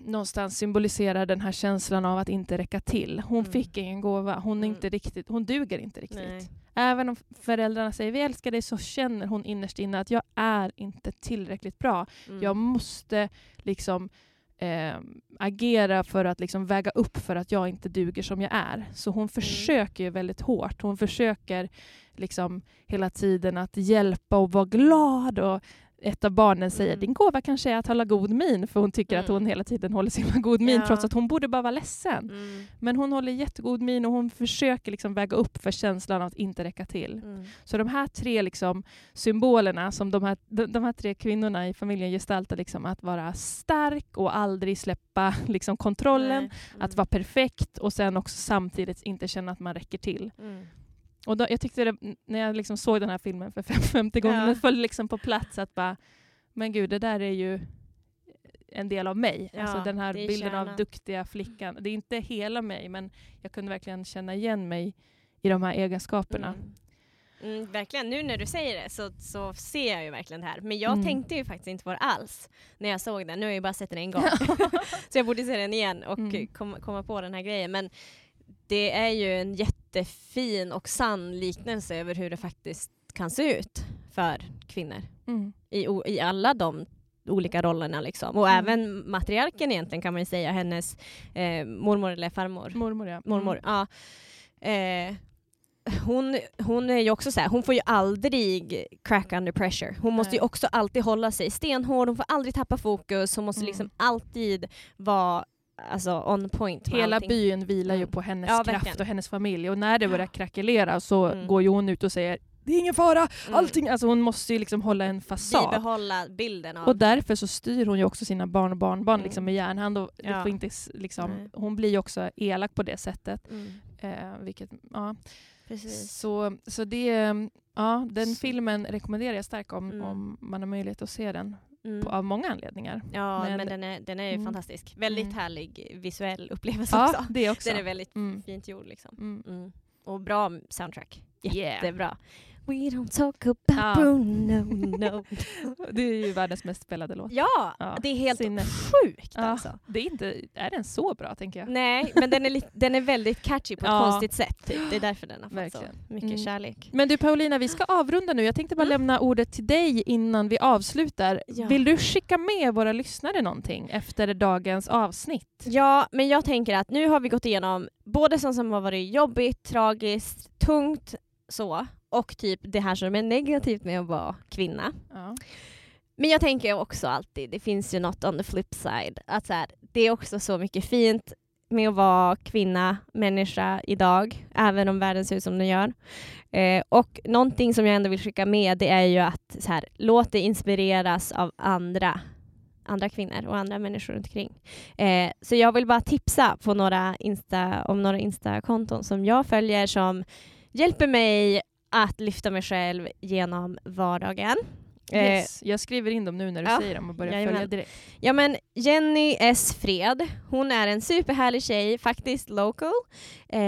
S1: någonstans symboliserar den här känslan av att inte räcka till. Hon
S2: Mm.
S1: fick ingen gåva. Hon, är
S2: Mm.
S1: inte riktigt, hon duger inte riktigt.
S2: Nej.
S1: Även om föräldrarna säger vi älskar dig så känner hon innerst inne att jag är inte tillräckligt bra.
S2: Mm.
S1: Jag måste liksom eh, agera för att liksom väga upp för att jag inte duger som jag är. Så hon försöker ju väldigt hårt. Hon försöker liksom hela tiden att hjälpa och vara glad. Och ett av barnen säger
S2: Mm.
S1: din gåva kanske är att hålla god min för hon tycker att
S2: Mm.
S1: hon hela tiden håller så himla god min
S2: Ja.
S1: trots att hon borde bara vara ledsen.
S2: Mm.
S1: Men hon håller jättegod min och hon försöker liksom väga upp för känslan av att inte räcka till.
S2: Mm.
S1: Så de här tre liksom symbolerna som de här, de, de här tre kvinnorna i familjen gestaltar, liksom att vara stark och aldrig släppa liksom kontrollen, att
S2: Mm.
S1: vara perfekt och sen också samtidigt inte känna att man räcker till. Och då, jag tyckte det, när jag liksom såg den här filmen för 50 gånger,
S2: Ja.
S1: den föll liksom på plats att bara, men gud det där är ju en del av mig.
S2: Ja,
S1: alltså den här bilden av
S2: kärnan.
S1: duktiga flickan. Det är inte hela mig men jag kunde verkligen känna igen mig i de här egenskaperna.
S2: Mm. Mm, verkligen, nu när du säger det så, så ser jag ju verkligen det här. Men jag
S1: Mm.
S2: tänkte ju faktiskt inte på det alls när jag såg den. Nu har jag ju bara sett den en gång. så jag borde se den igen och
S1: Mm.
S2: kom, komma på den här grejen. Men det är ju en jättefin och sann liknelse över hur det faktiskt kan se ut för kvinnor.
S1: Mm.
S2: I, i alla de olika rollerna liksom. Och
S1: Mm.
S2: även matriarken egentligen kan man ju säga, hennes eh, mormor eller farmor.
S1: Mormor ja.
S2: Mormor,
S1: Mm.
S2: ja. Eh, hon, hon är ju också så här, hon får ju aldrig crack under pressure. Hon måste ju
S1: Nej.
S2: också alltid hålla sig stenhård, hon får aldrig tappa fokus, hon måste
S1: Mm.
S2: liksom alltid vara alltså, on point
S1: Hela
S2: allting.
S1: byn vilar ju
S2: Mm.
S1: på hennes
S2: Ja,
S1: kraft
S2: verkligen.
S1: och hennes familj. Och när det börjar krackelera så
S2: Mm.
S1: går ju hon ut och säger det är ingen fara,
S2: Mm.
S1: allting. Alltså hon måste ju liksom hålla en fasad.
S2: Bibehålla bilden av...
S1: Och därför så styr hon ju också sina barn och barnbarn
S2: Mm.
S1: liksom med järnhand. Och
S2: Ja.
S1: får inte, liksom, hon blir ju också elak på det sättet.
S2: Mm,
S1: Eh, vilket, ja.
S2: precis.
S1: Så, så det, ja, den
S2: Så-
S1: filmen rekommenderar jag starkt om,
S2: Mm.
S1: om man har möjlighet att se den.
S2: Mm.
S1: På, av många anledningar.
S2: Ja, men,
S1: men-
S2: den är, den är
S1: Mm.
S2: fantastisk. Väldigt
S1: Mm.
S2: härlig visuell upplevelse
S1: Ja,
S2: också.
S1: det också.
S2: Den är väldigt
S1: Mm.
S2: fint gjord liksom.
S1: Mm.
S2: Och bra soundtrack.
S1: Yeah.
S2: We don't talk about
S1: Ja.
S2: Bruno, no.
S1: Det är ju världens mest spelade låt.
S2: Ja,
S1: Ja,
S2: det är helt
S1: sinnes-
S2: sjukt
S1: Ja.
S2: alltså.
S1: Det är, inte, är den så bra tänker jag?
S2: Nej, men den är, li- den är väldigt catchy på ett konstigt sätt. Typ. Det är därför den har fått
S1: Verkligen.
S2: så mycket
S1: Mm.
S2: kärlek.
S1: Men du Paulina, vi ska avrunda nu. Jag tänkte bara
S2: Mm.
S1: lämna ordet till dig innan vi avslutar. Vill du skicka med våra lyssnare någonting efter dagens avsnitt?
S2: Ja, men jag tänker att nu har vi gått igenom både sånt som har varit jobbigt, tragiskt, tungt så och typ det här som är negativt med att vara kvinna.
S1: Ja.
S2: Men jag tänker också alltid, det finns ju något on the flip side, att så här, det är också så mycket fint med att vara kvinna, människa idag, även om världen ser ut som den gör. Eh, och någonting som jag ändå vill skicka med det är ju att så här, låt dig inspireras av andra andra kvinnor och andra människor runt omkring. Eh, så jag vill bara tipsa på några Insta, om några Insta-konton som jag följer som hjälper mig att lyfta mig själv genom vardagen. Eh,
S1: Yes. Jag skriver in dem nu när du
S2: ja.
S1: säger dem och börjar
S2: Jajamän.
S1: följa direkt.
S2: Ja men Jenny S Fred, hon är en superhärlig tjej, faktiskt local. Eh,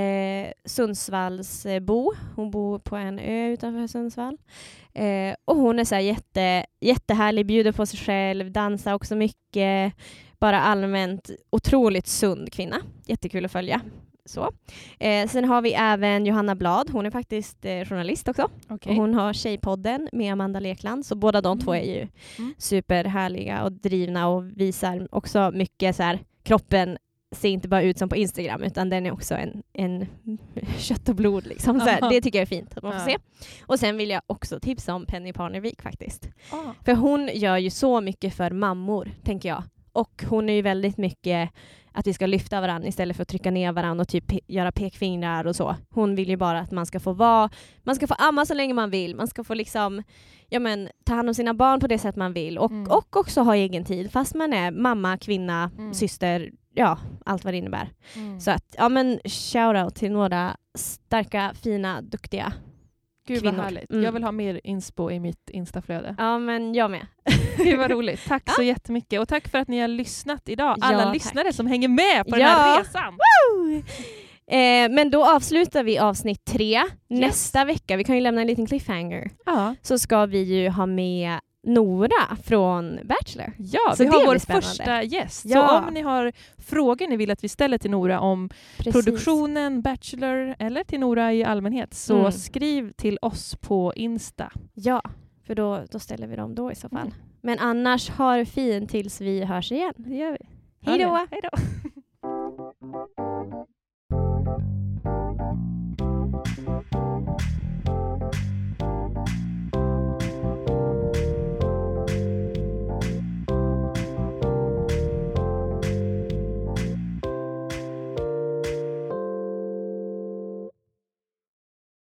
S2: Sundsvallsbo, hon bor på en ö utanför Sundsvall. Eh, och hon är så jätte, jättehärlig, bjuder på sig själv, dansar också mycket. Bara allmänt otroligt sund kvinna. Jättekul att följa. Så. Eh, sen har vi även Johanna Blad, hon är faktiskt eh, journalist också.
S1: Okej.
S2: Och hon har Tjejpodden med Amanda Lekland, så båda de två är ju
S1: Mm.
S2: superhärliga och drivna och visar också mycket så här, kroppen ser inte bara ut som på Instagram utan den är också en, en kött och blod. Liksom. Så här, det tycker jag är fint att man får
S1: Ja.
S2: se. Och sen vill jag också tipsa om Penny Parnevik faktiskt.
S1: Ah.
S2: För hon gör ju så mycket för mammor, tänker jag. Och hon är ju väldigt mycket att vi ska lyfta varandra istället för att trycka ner varandra och typ göra pekfingrar och så. Hon vill ju bara att man ska få vara, man ska få amma så länge man vill, man ska få liksom, ja men ta hand om sina barn på det sätt man vill och,
S1: Mm.
S2: och också ha egen tid fast man är mamma, kvinna,
S1: Mm.
S2: syster, ja allt vad det innebär.
S1: Mm.
S2: Så att, ja men shout-out till några starka, fina, duktiga.
S1: Gud vad
S2: kvinnor.
S1: härligt.
S2: Mm.
S1: Jag vill ha mer inspo i mitt instaflöde.
S2: Ja men jag med.
S1: Gud vad roligt. Tack så jättemycket och tack för att ni har lyssnat idag.
S2: Ja,
S1: Alla
S2: tack.
S1: lyssnare som hänger med på den
S2: Ja.
S1: här resan.
S2: Eh, men då avslutar vi avsnitt tre. Nästa vecka, vi kan ju lämna en liten cliffhanger,
S1: Ja,
S2: så ska vi ju ha med Nora från Bachelor.
S1: ja
S2: Så
S1: vi
S2: det
S1: har vår första gäst.
S2: Ja.
S1: Så om ni har frågor ni vill att vi ställer till Nora om
S2: Precis.
S1: produktionen, Bachelor eller till Nora i allmänhet så
S2: Mm.
S1: skriv till oss på Insta.
S2: Ja, för då, då ställer vi dem då i så fall.
S1: Mm.
S2: Men annars, ha det fint tills vi hörs igen.
S1: Det gör vi.
S2: Hej då!
S1: Hej då!